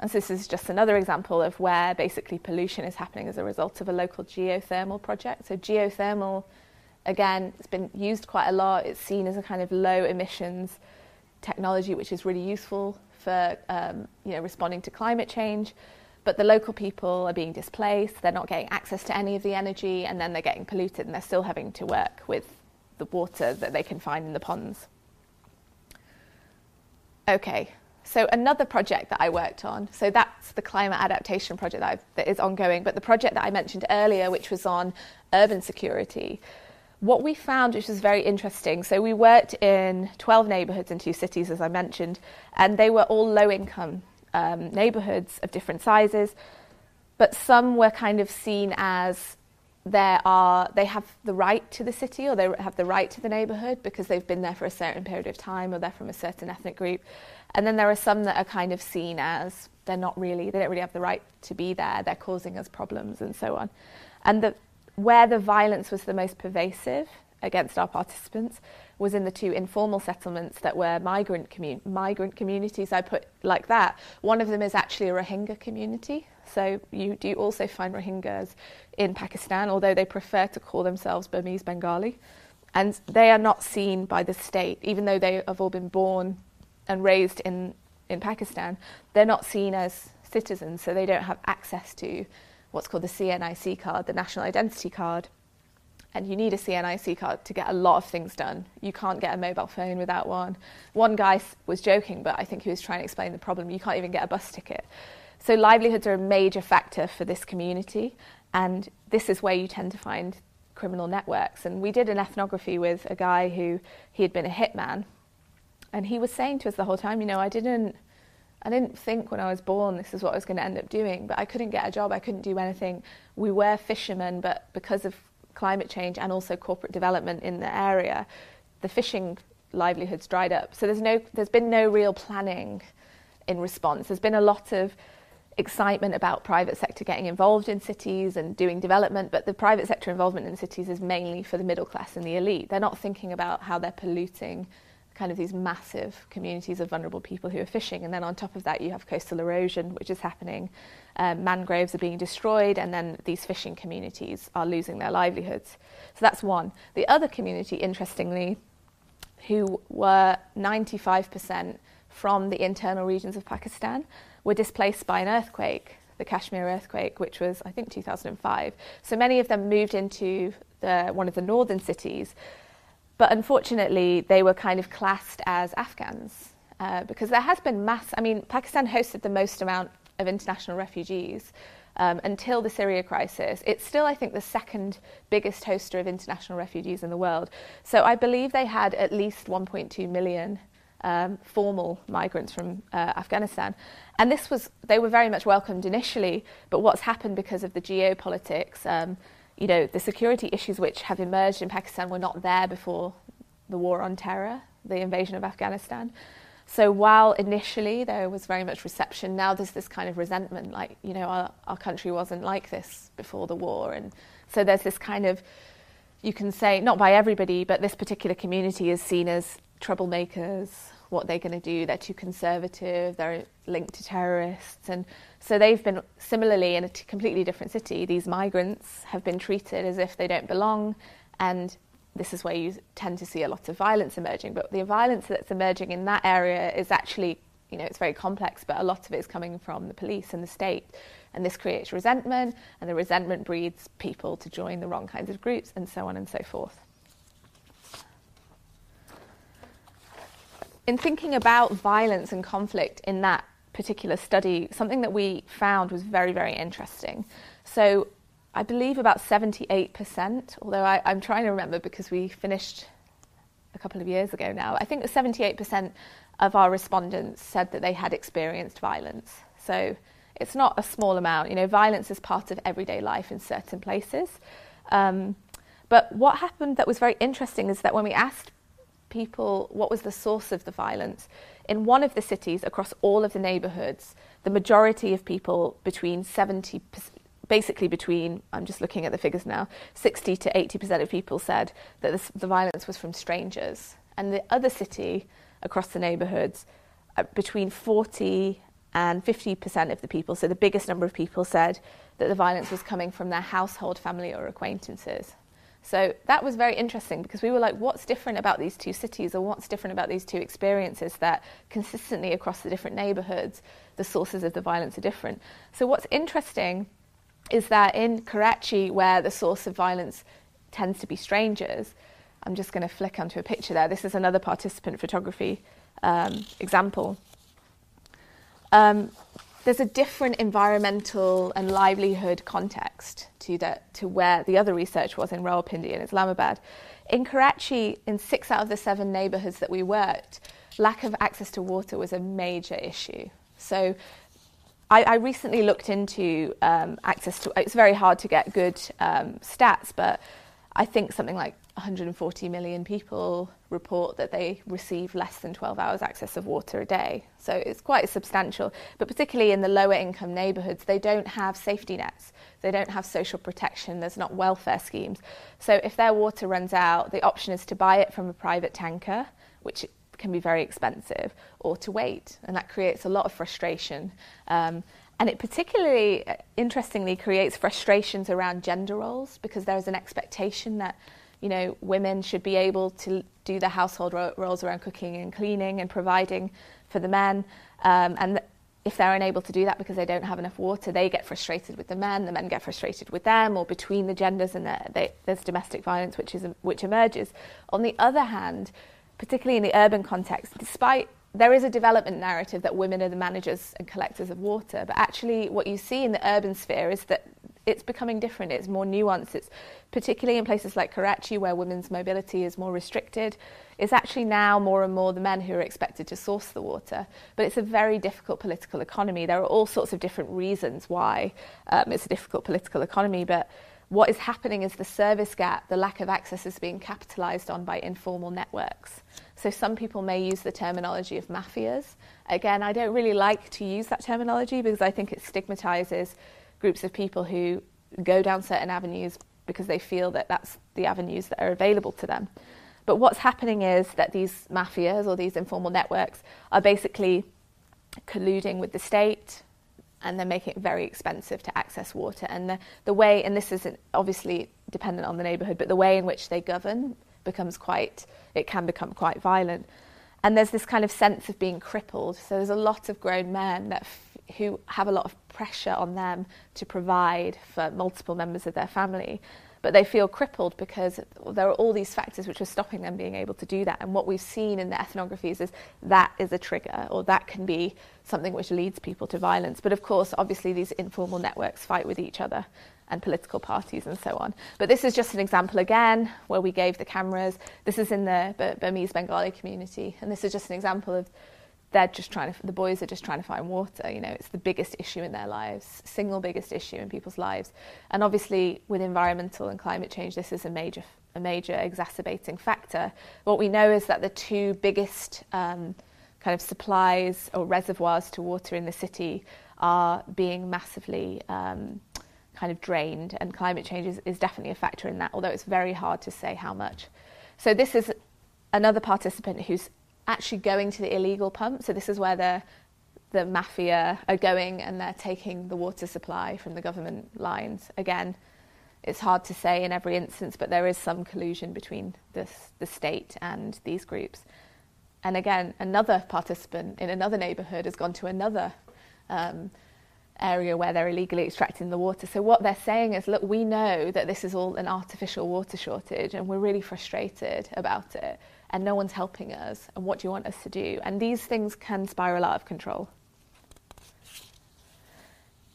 And so this is just another example of where basically pollution is happening as a result of a local geothermal project. So geothermal, again, it's been used quite a lot. It's seen as a kind of low emissions technology which is really useful for um, you know responding to climate change. But the local people are being displaced. They're not getting access to any of the energy, and then they're getting polluted, and they're still having to work with the water that they can find in the ponds. Okay, so another project that I worked on, so that's the climate adaptation project that, that is ongoing, but the project that I mentioned earlier, which was on urban security, what we found, which was very interesting, so we worked in 12 neighbourhoods in two cities, as I mentioned, and they were all low income um, neighbourhoods of different sizes, but some were kind of seen as there are they have the right to the city or they have the right to the neighborhood because they've been there for a certain period of time or they're from a certain ethnic group and then there are some that are kind of seen as they're not really they don't really have the right to be there. They're causing us problems and so on. And the where the violence was the most pervasive against our participants was in the two informal settlements that were migrant commun- migrant communities. I put like that. One of them is actually a Rohingya community. So you do also find Rohingyas in Pakistan, although they prefer to call themselves Burmese Bengali. And they are not seen by the state, even though they have all been born and raised in, in Pakistan, they're not seen as citizens, so they don't have access to what's called the CNIC card, the National Identity Card. And you need a CNIC card to get a lot of things done. You can't get a mobile phone without one. One guy was joking, but I think he was trying to explain the problem. You can't even get a bus ticket. So livelihoods are a major factor for this community, and this is where you tend to find criminal networks. And we did an ethnography with a guy who he had been a hitman, and he was saying to us the whole time, you know, I didn't. I didn't think when I was born this is what I was going to end up doing, but I couldn't get a job. I couldn't do anything. We were fishermen, but because of climate change and also corporate development in the area, the fishing livelihoods dried up. So there's no, there's been no real planning in response. There's been a lot of excitement about private sector getting involved in cities and doing development, but the private sector involvement in cities is mainly for the middle class and the elite. They're not thinking about how they're polluting kind of these massive communities of vulnerable people who are fishing. And then on top of that, you have coastal erosion, which is happening. Um, mangroves are being destroyed, and then these fishing communities are losing their livelihoods. So that's one. The other community, interestingly, who were 95% from the internal regions of Pakistan, were displaced by an earthquake, the Kashmir earthquake, which was, I think, 2005. So many of them moved into the, one of the northern cities, but unfortunately, they were kind of classed as Afghans uh, because there has been mass. I mean, Pakistan hosted the most amount of international refugees. Um, until the Syria crisis. It's still, I think, the second biggest hoster of international refugees in the world. So I believe they had at least 1.2 million um, formal migrants from uh, Afghanistan. And this was, they were very much welcomed initially, but what's happened because of the geopolitics, um, you know, the security issues which have emerged in Pakistan were not there before the war on terror, the invasion of Afghanistan. So while initially there was very much reception, now there's this kind of resentment, like, you know, our, our country wasn't like this before the war. And so there's this kind of, you can say, not by everybody, but this particular community is seen as troublemakers, what they're going to do. They're too conservative, they're linked to terrorists. And so they've been, similarly, in a t- completely different city, these migrants have been treated as if they don't belong. And this is where you tend to see a lot of violence emerging. But the violence that's emerging in that area is actually, you know, it's very complex, but a lot of it is coming from the police and the state. And this creates resentment, and the resentment breeds people to join the wrong kinds of groups, and so on and so forth. In thinking about violence and conflict in that particular study, something that we found was very, very interesting. So I believe about 78%, although I, am trying to remember because we finished a couple of years ago now, I think 78% of our respondents said that they had experienced violence. So it's not a small amount. You know, violence is part of everyday life in certain places. Um, but what happened that was very interesting is that when we asked people, what was the source of the violence. In one of the cities, across all of the neighbourhoods, the majority of people, between 70, basically between, I'm just looking at the figures now, 60 to 80% of people said that the violence was from strangers. And the other city, across the neighbourhoods, uh, between 40 and 50% of the people, so the biggest number of people said that the violence was coming from their household, family, or acquaintances. So that was very interesting because we were like, what's different about these two cities or what's different about these two experiences that consistently across the different neighborhoods, the sources of the violence are different. So what's interesting is that in Karachi, where the source of violence tends to be strangers, I'm just going to flick onto a picture there. This is another participant photography um, example. Um, there's a different environmental and livelihood context to, the, to where the other research was in Rawalpindi and Islamabad. In Karachi, in six out of the seven neighbourhoods that we worked, lack of access to water was a major issue. So I, I recently looked into um, access to, it's very hard to get good um, stats, but I think something like 140 million people report that they receive less than 12 hours access of water a day. So it's quite substantial. But particularly in the lower income neighbourhoods, they don't have safety nets. They don't have social protection. There's not welfare schemes. So if their water runs out, the option is to buy it from a private tanker, which can be very expensive, or to wait. And that creates a lot of frustration. Um, and it particularly, uh, interestingly, creates frustrations around gender roles because there is an expectation that you know, women should be able to do the household ro- roles around cooking and cleaning and providing for the men. Um, and th- if they're unable to do that because they don't have enough water, they get frustrated with the men, the men get frustrated with them, or between the genders, and they, there's domestic violence which, is, which emerges. On the other hand, particularly in the urban context, despite there is a development narrative that women are the managers and collectors of water, but actually, what you see in the urban sphere is that it's becoming different. It's more nuanced. It's particularly in places like Karachi, where women's mobility is more restricted. It's actually now more and more the men who are expected to source the water. But it's a very difficult political economy. There are all sorts of different reasons why um, it's a difficult political economy, but what is happening is the service gap, the lack of access, is being capitalized on by informal networks. So some people may use the terminology of mafias. Again, I don't really like to use that terminology because I think it stigmatizes groups of people who go down certain avenues because they feel that that's the avenues that are available to them. But what's happening is that these mafias or these informal networks are basically colluding with the state and they're making it very expensive to access water. And the, the way, and this isn't obviously dependent on the neighbourhood, but the way in which they govern becomes quite, it can become quite violent. And there's this kind of sense of being crippled. So there's a lot of grown men that who have a lot of pressure on them to provide for multiple members of their family. But they feel crippled because there are all these factors which are stopping them being able to do that. And what we've seen in the ethnographies is that is a trigger, or that can be something which leads people to violence. But of course, obviously, these informal networks fight with each other and political parties and so on. But this is just an example again where we gave the cameras. This is in the Burmese Bengali community, and this is just an example of they're just trying to, the boys are just trying to find water. You know, it's the biggest issue in their lives, single biggest issue in people's lives. And obviously, with environmental and climate change, this is a major, a major exacerbating factor. What we know is that the two biggest um, kind of supplies or reservoirs to water in the city are being massively um, kind of drained, and climate change is, is definitely a factor in that, although it's very hard to say how much. So, this is another participant who's actually going to the illegal pump. So this is where the the mafia are going and they're taking the water supply from the government lines. Again, it's hard to say in every instance, but there is some collusion between this, the state and these groups. And again, another participant in another neighbourhood has gone to another um, area where they're illegally extracting the water. So what they're saying is, look, we know that this is all an artificial water shortage, and we're really frustrated about it and no one's helping us, and what do you want us to do? And these things can spiral out of control.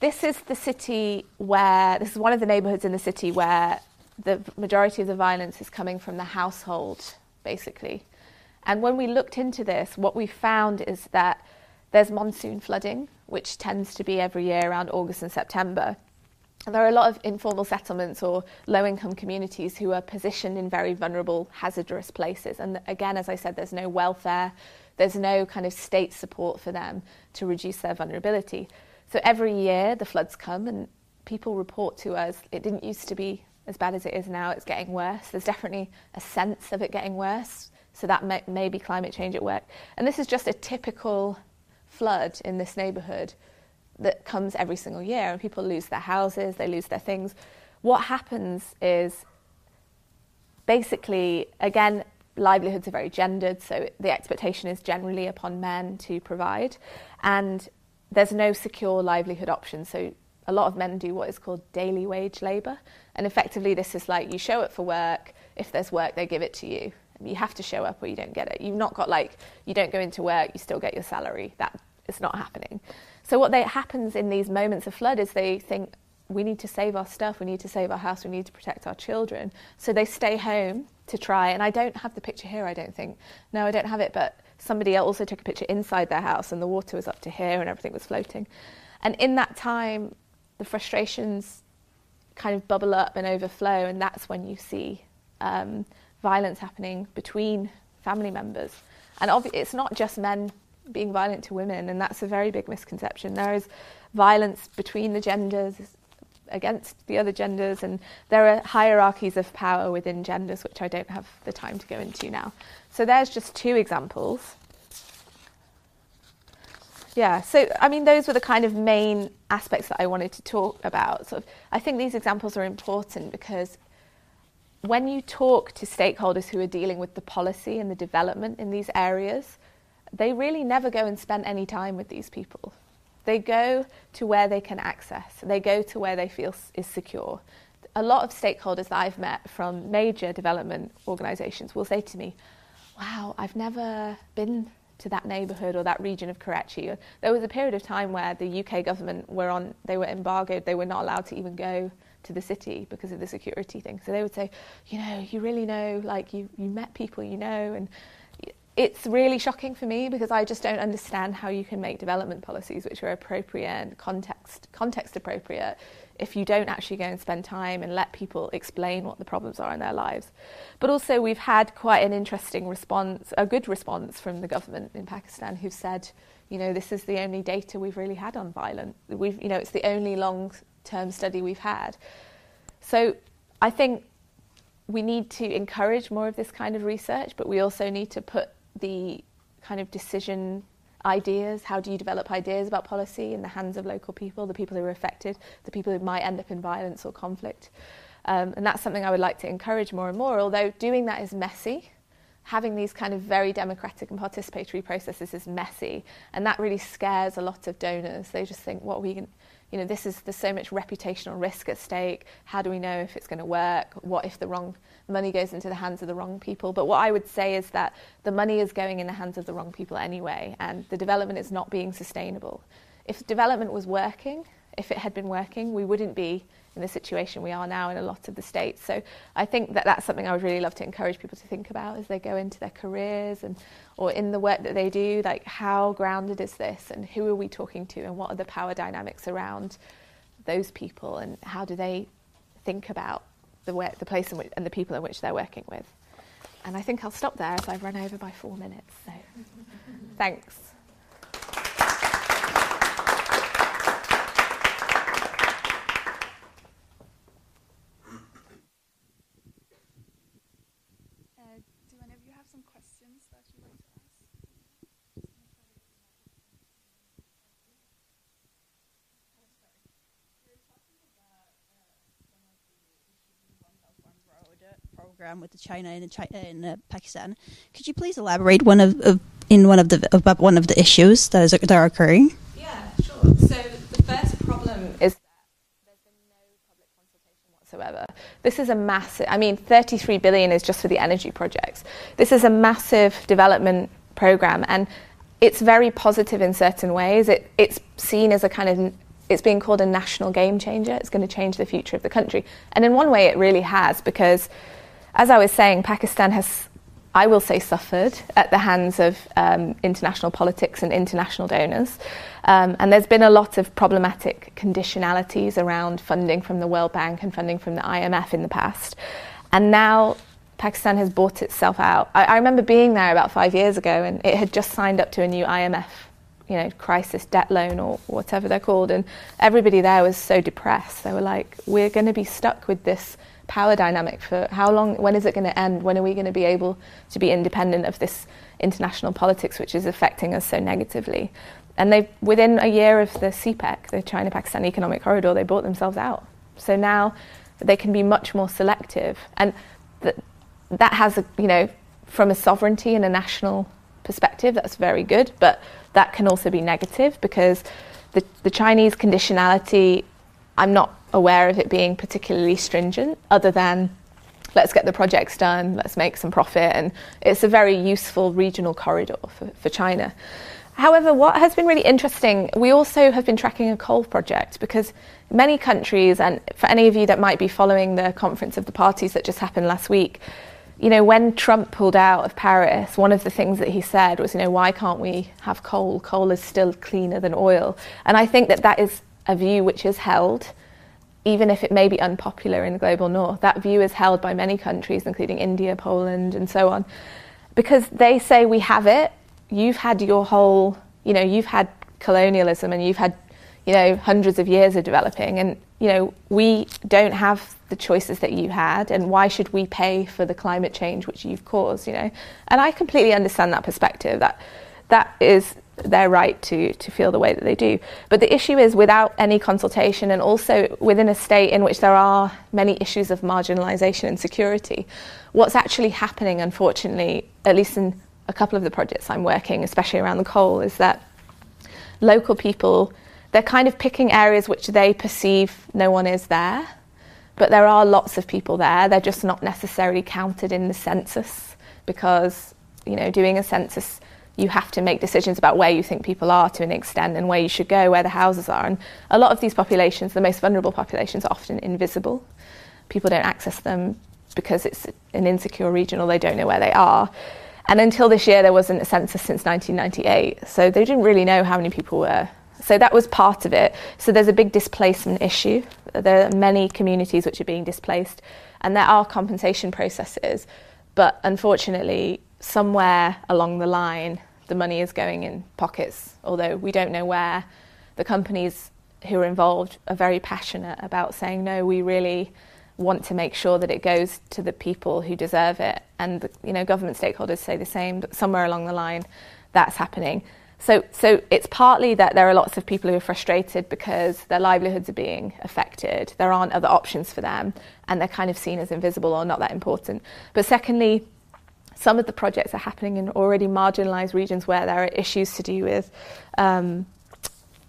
This is the city where, this is one of the neighborhoods in the city where the majority of the violence is coming from the household, basically. And when we looked into this, what we found is that there's monsoon flooding, which tends to be every year around August and September there are a lot of informal settlements or low income communities who are positioned in very vulnerable, hazardous places. And again, as I said, there's no welfare, there's no kind of state support for them to reduce their vulnerability. So every year the floods come and people report to us it didn't used to be as bad as it is now, it's getting worse. There's definitely a sense of it getting worse. So that may, may be climate change at work. And this is just a typical flood in this neighbourhood that comes every single year, and people lose their houses, they lose their things. What happens is basically, again, livelihoods are very gendered, so the expectation is generally upon men to provide, and there's no secure livelihood option. So a lot of men do what is called daily wage labour, and effectively, this is like you show up for work. If there's work, they give it to you. You have to show up or you don't get it. You've not got like you don't go into work, you still get your salary. That is not happening. So what they, happens in these moments of flood is they think we need to save our stuff, we need to save our house, we need to protect our children. So they stay home to try. And I don't have the picture here, I don't think. No, I don't have it, but somebody also took a picture inside their house and the water was up to here and everything was floating. And in that time, the frustrations kind of bubble up and overflow, and that's when you see um, violence happening between family members. And obvi- it's not just men being violent to women, and that's a very big misconception. There is violence between the genders, against the other genders, and there are hierarchies of power within genders, which I don't have the time to go into now. So there's just two examples. Yeah, so I mean, those were the kind of main aspects that I wanted to talk about. Sort of, I think these examples are important because when you talk to stakeholders who are dealing with the policy and the development in these areas, they really never go and spend any time with these people. They go to where they can access, they go to where they feel is secure. A lot of stakeholders that I've met from major development organisations will say to me, Wow, I've never been to that neighbourhood or that region of Karachi. There was a period of time where the UK government were on, they were embargoed, they were not allowed to even go to the city because of the security thing. So they would say, you know, you really know, like you, you met people you know, and it's really shocking for me because I just don't understand how you can make development policies which are appropriate and context context appropriate if you don't actually go and spend time and let people explain what the problems are in their lives. But also we've had quite an interesting response, a good response from the government in Pakistan who've said, you know, this is the only data we've really had on violence. We've, you know, it's the only long-term study we've had. So I think we need to encourage more of this kind of research, but we also need to put the kind of decision ideas, how do you develop ideas about policy in the hands of local people, the people who are affected, the people who might end up in violence or conflict. Um, and that's something I would like to encourage more and more, although doing that is messy. Having these kind of very democratic and participatory processes is messy, and that really scares a lot of donors. They just think, what are we going you know, this is, there's so much reputational risk at stake. How do we know if it's going to work? What if the wrong money goes into the hands of the wrong people? But what I would say is that the money is going in the hands of the wrong people anyway, and the development is not being sustainable. If development was working, if it had been working, we wouldn't be in the situation we are now in a lot of the states. So I think that that's something I would really love to encourage people to think about as they go into their careers and or in the work that they do. Like how grounded is this, and who are we talking to, and what are the power dynamics around those people, and how do they think about the work, the place which, and the people in which they're working with. And I think I'll stop there as I've run over by four minutes. So thanks. Program with the China and China and uh, Pakistan. Could you please elaborate one of, of, in one of the about one of the issues that is that are occurring? Yeah, sure. So the first problem is that there's been no public consultation whatsoever. This is a massive. I mean, 33 billion is just for the energy projects. This is a massive development program, and it's very positive in certain ways. It, it's seen as a kind of it's being called a national game changer. It's going to change the future of the country. And in one way, it really has, because as I was saying, Pakistan has, I will say, suffered at the hands of um, international politics and international donors. Um, and there's been a lot of problematic conditionalities around funding from the World Bank and funding from the IMF in the past. And now Pakistan has bought itself out. I, I remember being there about five years ago, and it had just signed up to a new IMF you know, crisis debt loan or whatever they're called. And everybody there was so depressed. They were like, we're going to be stuck with this power dynamic for how long, when is it going to end? When are we going to be able to be independent of this international politics which is affecting us so negatively? And they, within a year of the CPEC, the China Pakistan Economic Corridor, they bought themselves out. So now they can be much more selective. And that has a you know from a sovereignty and a national perspective that's very good, but that can also be negative because the, the Chinese conditionality, I'm not aware of it being particularly stringent, other than let's get the projects done, let's make some profit, and it's a very useful regional corridor for, for China. However, what has been really interesting, we also have been tracking a coal project because many countries, and for any of you that might be following the conference of the parties that just happened last week, you know, when Trump pulled out of Paris, one of the things that he said was, you know, why can't we have coal? Coal is still cleaner than oil. And I think that that is a view which is held, even if it may be unpopular in the global north. That view is held by many countries, including India, Poland, and so on, because they say we have it. You've had your whole, you know, you've had colonialism and you've had, you know, hundreds of years of developing, and you know, we don't have the choices that you had and why should we pay for the climate change which you've caused you know and i completely understand that perspective that that is their right to to feel the way that they do but the issue is without any consultation and also within a state in which there are many issues of marginalization and security what's actually happening unfortunately at least in a couple of the projects i'm working especially around the coal is that local people they're kind of picking areas which they perceive no one is there but there are lots of people there. They're just not necessarily counted in the census because, you know, doing a census, you have to make decisions about where you think people are to an extent and where you should go, where the houses are. And a lot of these populations, the most vulnerable populations, are often invisible. People don't access them because it's an insecure region or they don't know where they are. And until this year, there wasn't a census since 1998. So they didn't really know how many people were so that was part of it. So there's a big displacement issue. There are many communities which are being displaced, and there are compensation processes. But unfortunately, somewhere along the line, the money is going in pockets, although we don't know where. The companies who are involved are very passionate about saying, no, we really want to make sure that it goes to the people who deserve it. And you know, government stakeholders say the same, but somewhere along the line, that's happening. So, so it's partly that there are lots of people who are frustrated because their livelihoods are being affected. There aren't other options for them, and they're kind of seen as invisible or not that important. But secondly, some of the projects are happening in already marginalised regions where there are issues to do with um,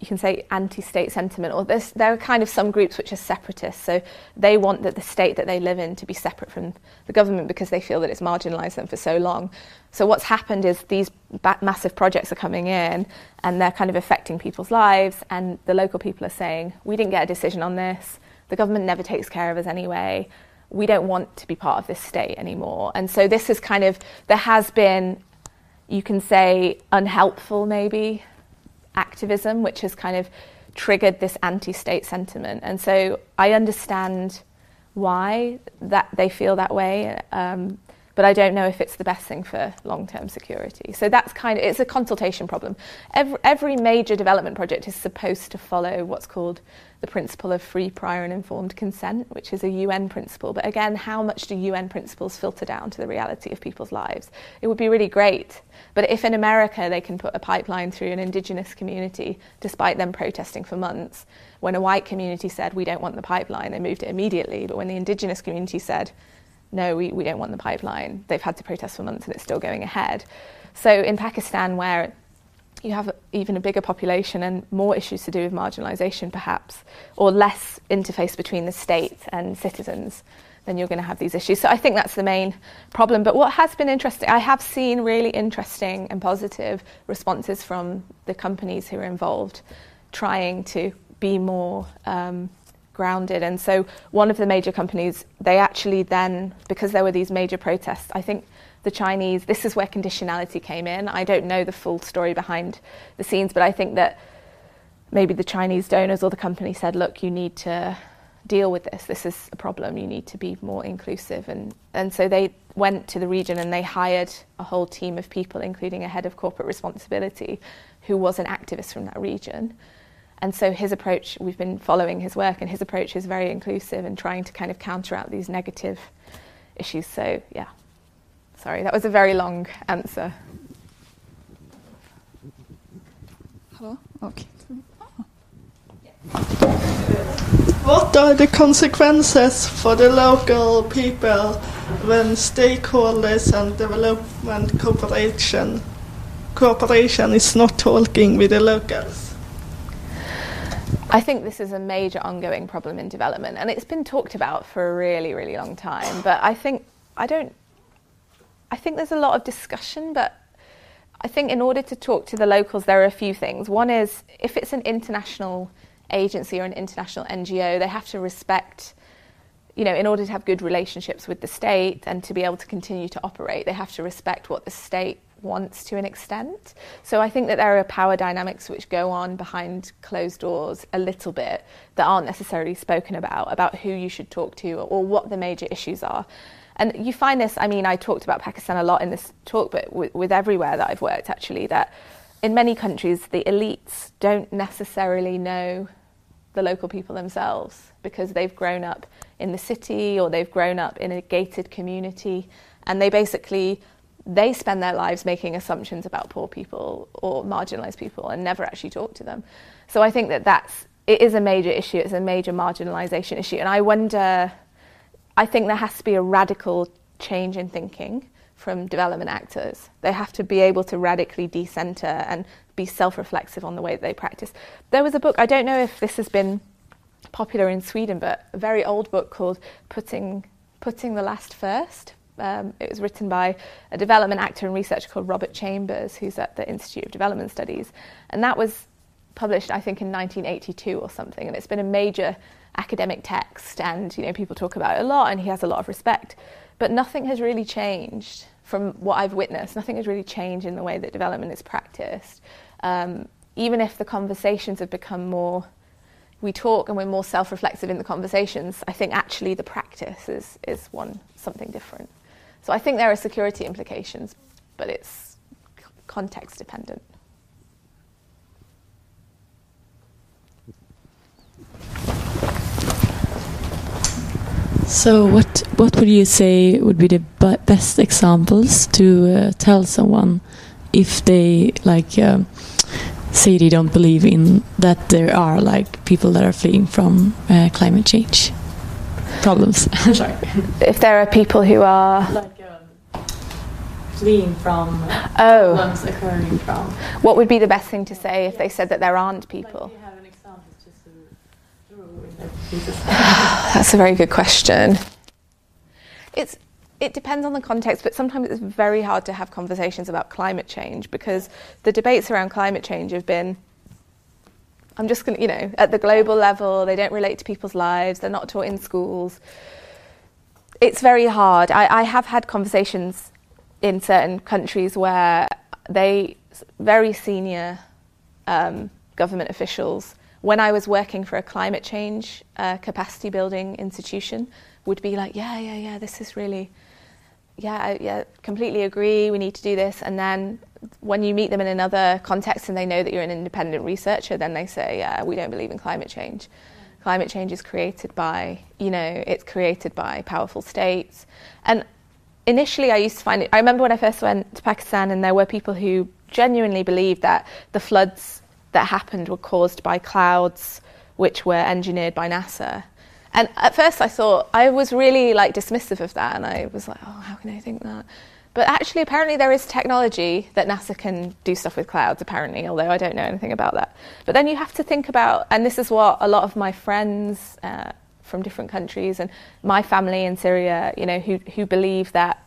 you can say anti-state sentiment, or there are kind of some groups which are separatists. So they want that the state that they live in to be separate from the government because they feel that it's marginalised them for so long. So what's happened is these ba- massive projects are coming in, and they're kind of affecting people's lives. And the local people are saying, "We didn't get a decision on this. The government never takes care of us anyway. We don't want to be part of this state anymore." And so this is kind of there has been, you can say, unhelpful maybe activism, which has kind of triggered this anti state sentiment. And so I understand why that they feel that way. Um, but I don't know if it's the best thing for long-term security. So that's kind of it's a consultation problem. Every, every major development project is supposed to follow what's called the principle of free, prior, and informed consent, which is a UN principle. But again, how much do UN principles filter down to the reality of people's lives? It would be really great. But if in America they can put a pipeline through an indigenous community, despite them protesting for months, when a white community said, we don't want the pipeline, they moved it immediately. But when the indigenous community said, no, we, we don't want the pipeline, they've had to protest for months and it's still going ahead. So in Pakistan, where you have even a bigger population and more issues to do with marginalisation, perhaps, or less interface between the state and citizens, then you're going to have these issues. So I think that's the main problem. But what has been interesting, I have seen really interesting and positive responses from the companies who are involved, trying to be more um, grounded. And so one of the major companies, they actually then, because there were these major protests, I think the Chinese, this is where conditionality came in. I don't know the full story behind the scenes, but I think that maybe the Chinese donors or the company said, look, you need to deal with this. This is a problem. You need to be more inclusive. And, and so they went to the region and they hired a whole team of people, including a head of corporate responsibility, who was an activist from that region. And so his approach, we've been following his work, and his approach is very inclusive and trying to kind of counter out these negative issues. So, yeah. Sorry, that was a very long answer. Hello? Okay. Ah. What are the consequences for the local people when stakeholders and development cooperation cooperation is not talking with the locals? I think this is a major ongoing problem in development, and it's been talked about for a really, really long time. But I think I don't. I think there's a lot of discussion, but I think in order to talk to the locals, there are a few things. One is if it's an international agency or an international NGO, they have to respect. You know, in order to have good relationships with the state and to be able to continue to operate, they have to respect what the state wants to an extent. So I think that there are power dynamics which go on behind closed doors a little bit that aren't necessarily spoken about, about who you should talk to or, what the major issues are. And you find this, I mean, I talked about Pakistan a lot in this talk, but with, with everywhere that I've worked actually, that in many countries the elites don't necessarily know the local people themselves because they've grown up in the city or they've grown up in a gated community and they basically they spend their lives making assumptions about poor people or marginalized people and never actually talk to them. So I think that that's it is a major issue. It's a major marginalization issue, and I wonder. I think there has to be a radical change in thinking from development actors. They have to be able to radically decenter and be self-reflexive on the way that they practice. There was a book. I don't know if this has been popular in Sweden, but a very old book called "Putting Putting the Last First um, it was written by a development actor and researcher called Robert Chambers, who's at the Institute of Development Studies. And that was published, I think, in 1982 or something. And it's been a major academic text, and you know, people talk about it a lot, and he has a lot of respect. But nothing has really changed from what I've witnessed. Nothing has really changed in the way that development is practiced. Um, even if the conversations have become more we talk and we're more self-reflexive in the conversations, I think actually the practice is, is one something different. So I think there are security implications, but it's context dependent. So, what what would you say would be the best examples to uh, tell someone if they like uh, say they don't believe in that there are like people that are fleeing from uh, climate change problems? Sorry. If there are people who are fleeing from oh. occurring from. What would be the best thing to say if they said that there aren't people? That's a very good question. It's it depends on the context, but sometimes it's very hard to have conversations about climate change because the debates around climate change have been I'm just going to, you know, at the global level, they don't relate to people's lives, they're not taught in schools. It's very hard. I, I have had conversations in certain countries where they very senior um, government officials, when I was working for a climate change uh, capacity building institution, would be like, yeah, yeah, yeah, this is really, yeah, I, yeah, completely agree. We need to do this. And then when you meet them in another context and they know that you're an independent researcher, then they say, yeah, we don't believe in climate change. Climate change is created by, you know, it's created by powerful states. And initially I used to find it. I remember when I first went to Pakistan, and there were people who genuinely believed that the floods that happened were caused by clouds which were engineered by NASA. And at first I thought I was really like dismissive of that, and I was like, oh, how can I think that? But actually, apparently, there is technology that NASA can do stuff with clouds, apparently, although I don't know anything about that. But then you have to think about, and this is what a lot of my friends, uh, from different countries and my family in Syria, you know, who, who believe that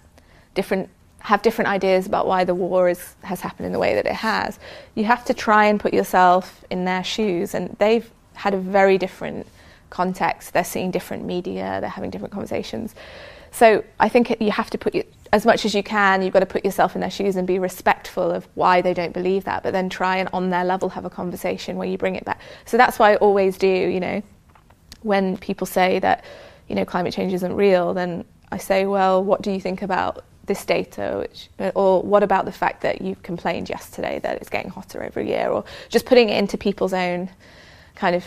different have different ideas about why the war is, has happened in the way that it has. You have to try and put yourself in their shoes, and they've had a very different context. They're seeing different media, they're having different conversations. So I think you have to put you, as much as you can, you've got to put yourself in their shoes and be respectful of why they don't believe that, but then try and on their level have a conversation where you bring it back. So that's why I always do, you know, when people say that, you know, climate change isn't real, then I say, well, what do you think about this data, which, or what about the fact that you complained yesterday that it's getting hotter every year, or just putting it into people's own kind of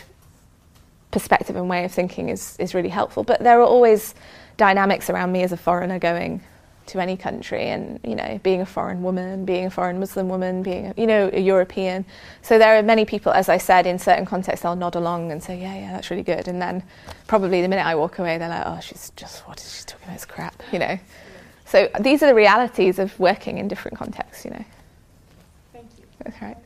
perspective and way of thinking is, is really helpful. But there are always dynamics around me as a foreigner going, to any country and you know being a foreign woman being a foreign muslim woman being a, you know a european. So there are many people as i said in certain contexts they'll nod along and say yeah yeah that's really good. And then probably the minute i walk away they're like oh she's just what is she talking about? It's crap you know? So these are the realities of working in different contexts you know? Thank you. that's right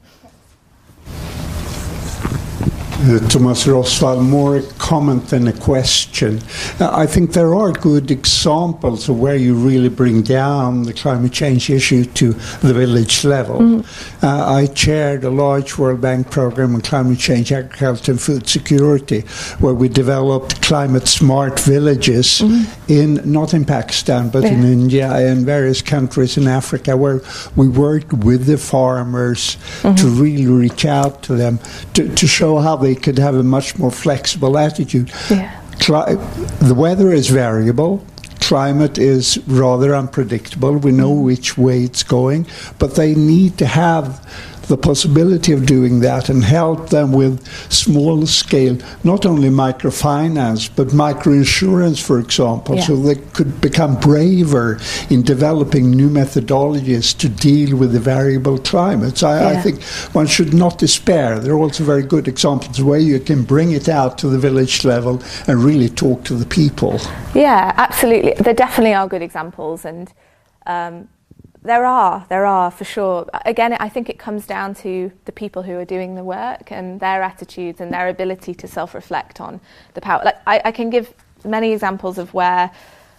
Uh, Thomas Rosswall, more a comment than a question. Uh, I think there are good examples of where you really bring down the climate change issue to the village level. Uh, I chaired a large World Bank program on climate change, agriculture, and food security, where we developed climate smart villages in not in Pakistan but in India and various countries in Africa, where we worked with the farmers to really reach out to them to, to show how they could have a much more flexible attitude. yeah Cli- the weather is variable. Climate is rather unpredictable. We know mm. which way it's going, but they need to have the possibility of doing that and help them with small scale, not only microfinance, but microinsurance, for example, Yeah. so they could become braver in developing new methodologies to deal with the variable climates. I, I think one should not despair. There are also very good examples where you can bring it out to the village level and really talk to the people. Yeah, absolutely. There definitely are good examples, and um, there are, there are for sure. Again, I think it comes down to the people who are doing the work and their attitudes and their ability to self-reflect on the power. Like I, I can give many examples of where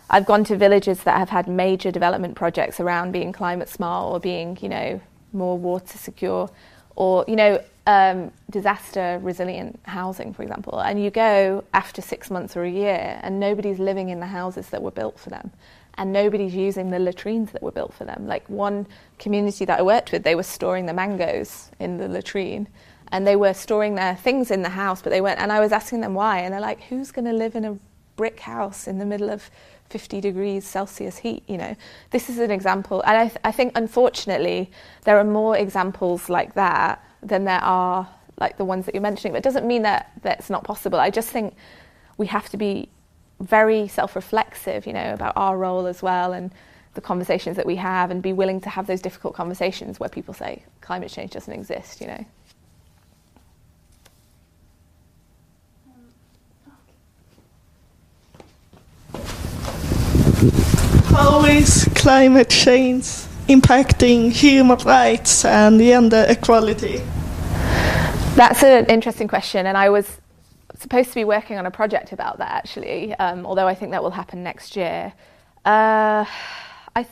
I've gone to villages that have had major development projects around being climate smart or being, you know, more water secure, or you know, um, disaster resilient housing, for example. And you go after six months or a year, and nobody's living in the houses that were built for them, and nobody's using the latrines that were built for them. Like one community that I worked with, they were storing the mangoes in the latrine. And they were storing their things in the house, but they weren't. And I was asking them why, and they're like, "Who's going to live in a brick house in the middle of 50 degrees Celsius heat. You know, this is an example, and I, th- I think unfortunately there are more examples like that than there are like the ones that you're mentioning. But it doesn't mean that that's not possible. I just think we have to be very self-reflexive, you know, about our role as well and the conversations that we have, and be willing to have those difficult conversations where people say climate change doesn't exist. You know. How is climate change impacting human rights and gender equality? That's an interesting question, and I was supposed to be working on a project about that actually, um, although I think that will happen next year. Uh, I th-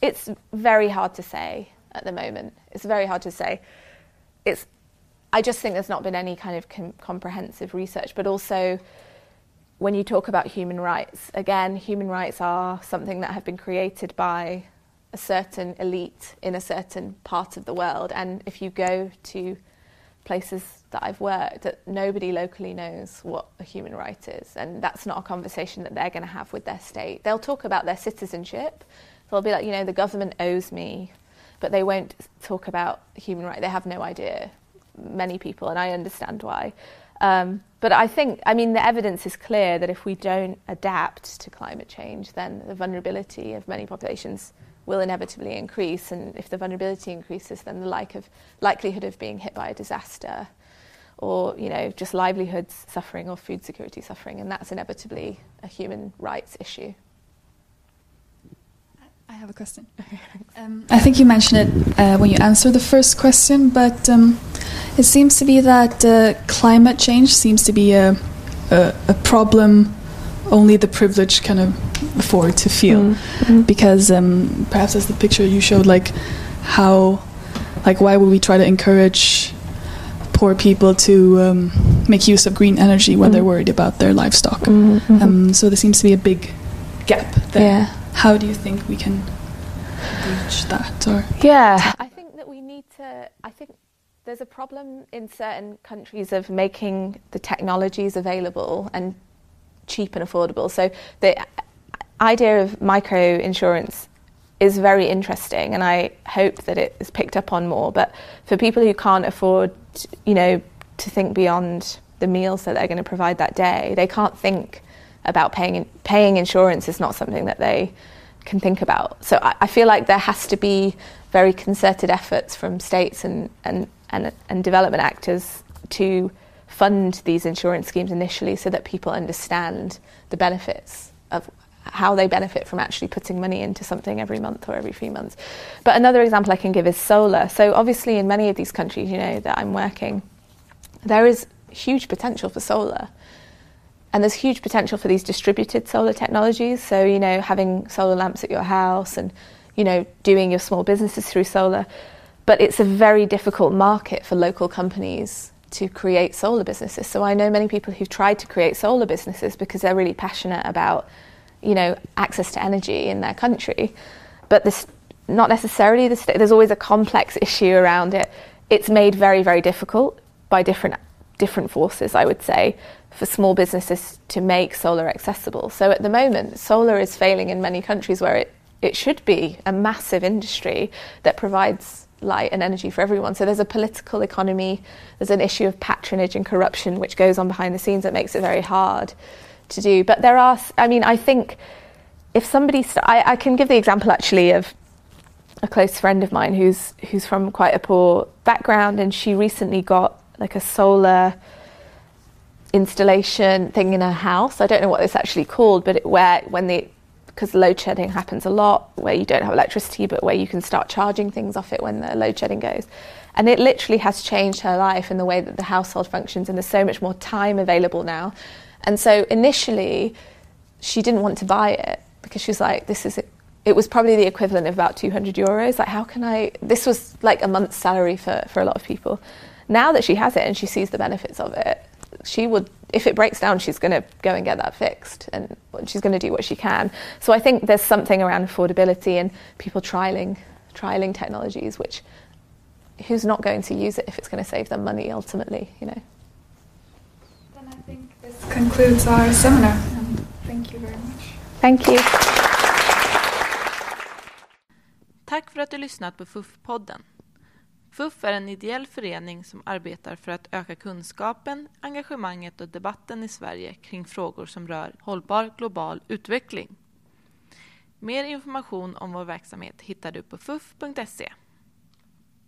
it's very hard to say at the moment. It's very hard to say. It's, I just think there's not been any kind of com- comprehensive research, but also when you talk about human rights, again, human rights are something that have been created by a certain elite in a certain part of the world. And if you go to places that I've worked, that nobody locally knows what a human right is, and that's not a conversation that they're going to have with their state. They'll talk about their citizenship. They'll be like, you know, the government owes me, but they won't talk about human right. They have no idea. Many people, and I understand why. Um, but I think, I mean, the evidence is clear that if we don't adapt to climate change, then the vulnerability of many populations will inevitably increase. And if the vulnerability increases, then the like of, likelihood of being hit by a disaster or, you know, just livelihoods suffering or food security suffering. And that's inevitably a human rights issue. I have a question. Um, I think you mentioned it uh, when you answered the first question, but um, it seems to be that uh, climate change seems to be a, a, a problem only the privileged can of afford to feel. Because um, perhaps as the picture you showed, like how, like why would we try to encourage poor people to um, make use of green energy when they're worried about their livestock? Um, so there seems to be a big gap there. Yeah. How do you think we can bridge that? Or Yeah, I think that we need to. I think there's a problem in certain countries of making the technologies available and cheap and affordable. So the idea of micro insurance is very interesting, and I hope that it is picked up on more. But for people who can't afford, you know, to think beyond the meals that they're going to provide that day, they can't think about paying paying insurance is not something that they can think about. So I, I, feel like there has to be very concerted efforts from states and, and, and, and development actors to fund these insurance schemes initially so that people understand the benefits of how they benefit from actually putting money into something every month or every few months. But another example I can give is solar. So obviously in many of these countries, you know, that I'm working, there is huge potential for solar. And there's huge potential for these distributed solar technologies. So, you know, having solar lamps at your house and, you know, doing your small businesses through solar. But it's a very difficult market for local companies to create solar businesses. So I know many people who've tried to create solar businesses because they're really passionate about, you know, access to energy in their country. But this not necessarily the state. There's always a complex issue around it. It's made very, very difficult by different different forces, I would say, for small businesses to make solar accessible. So at the moment, solar is failing in many countries where it, it should be a massive industry that provides light and energy for everyone. So there's a political economy, there's an issue of patronage and corruption which goes on behind the scenes that makes it very hard to do. But there are, I mean, I think if somebody, st- I, I can give the example actually of a close friend of mine who's who's from quite a poor background, and she recently got like a solar installation thing in her house. I don't know what it's actually called, but it, where when the because load shedding happens a lot, where you don't have electricity, but where you can start charging things off it when the load shedding goes. And it literally has changed her life in the way that the household functions, and there's so much more time available now. And so initially, she didn't want to buy it because she was like, "This is." It was probably the equivalent of about 200 euros. Like, how can I? This was like a month's salary for for a lot of people. Now that she has it and she sees the benefits of it, she would if it breaks down, she's going to go and get that fixed and she's going to do what she can. So I think there's something around affordability and people trialing, trialing technologies, which who's not going to use it if it's going to save them money ultimately, you know. Then I think this concludes our seminar. Thank you very much. Thank you. Tack för att du lyssnat på FUF-podden. FUF är en ideell förening som arbetar för att öka kunskapen, engagemanget och debatten i Sverige kring frågor som rör hållbar global utveckling. Mer information om vår verksamhet hittar du på fuf.se.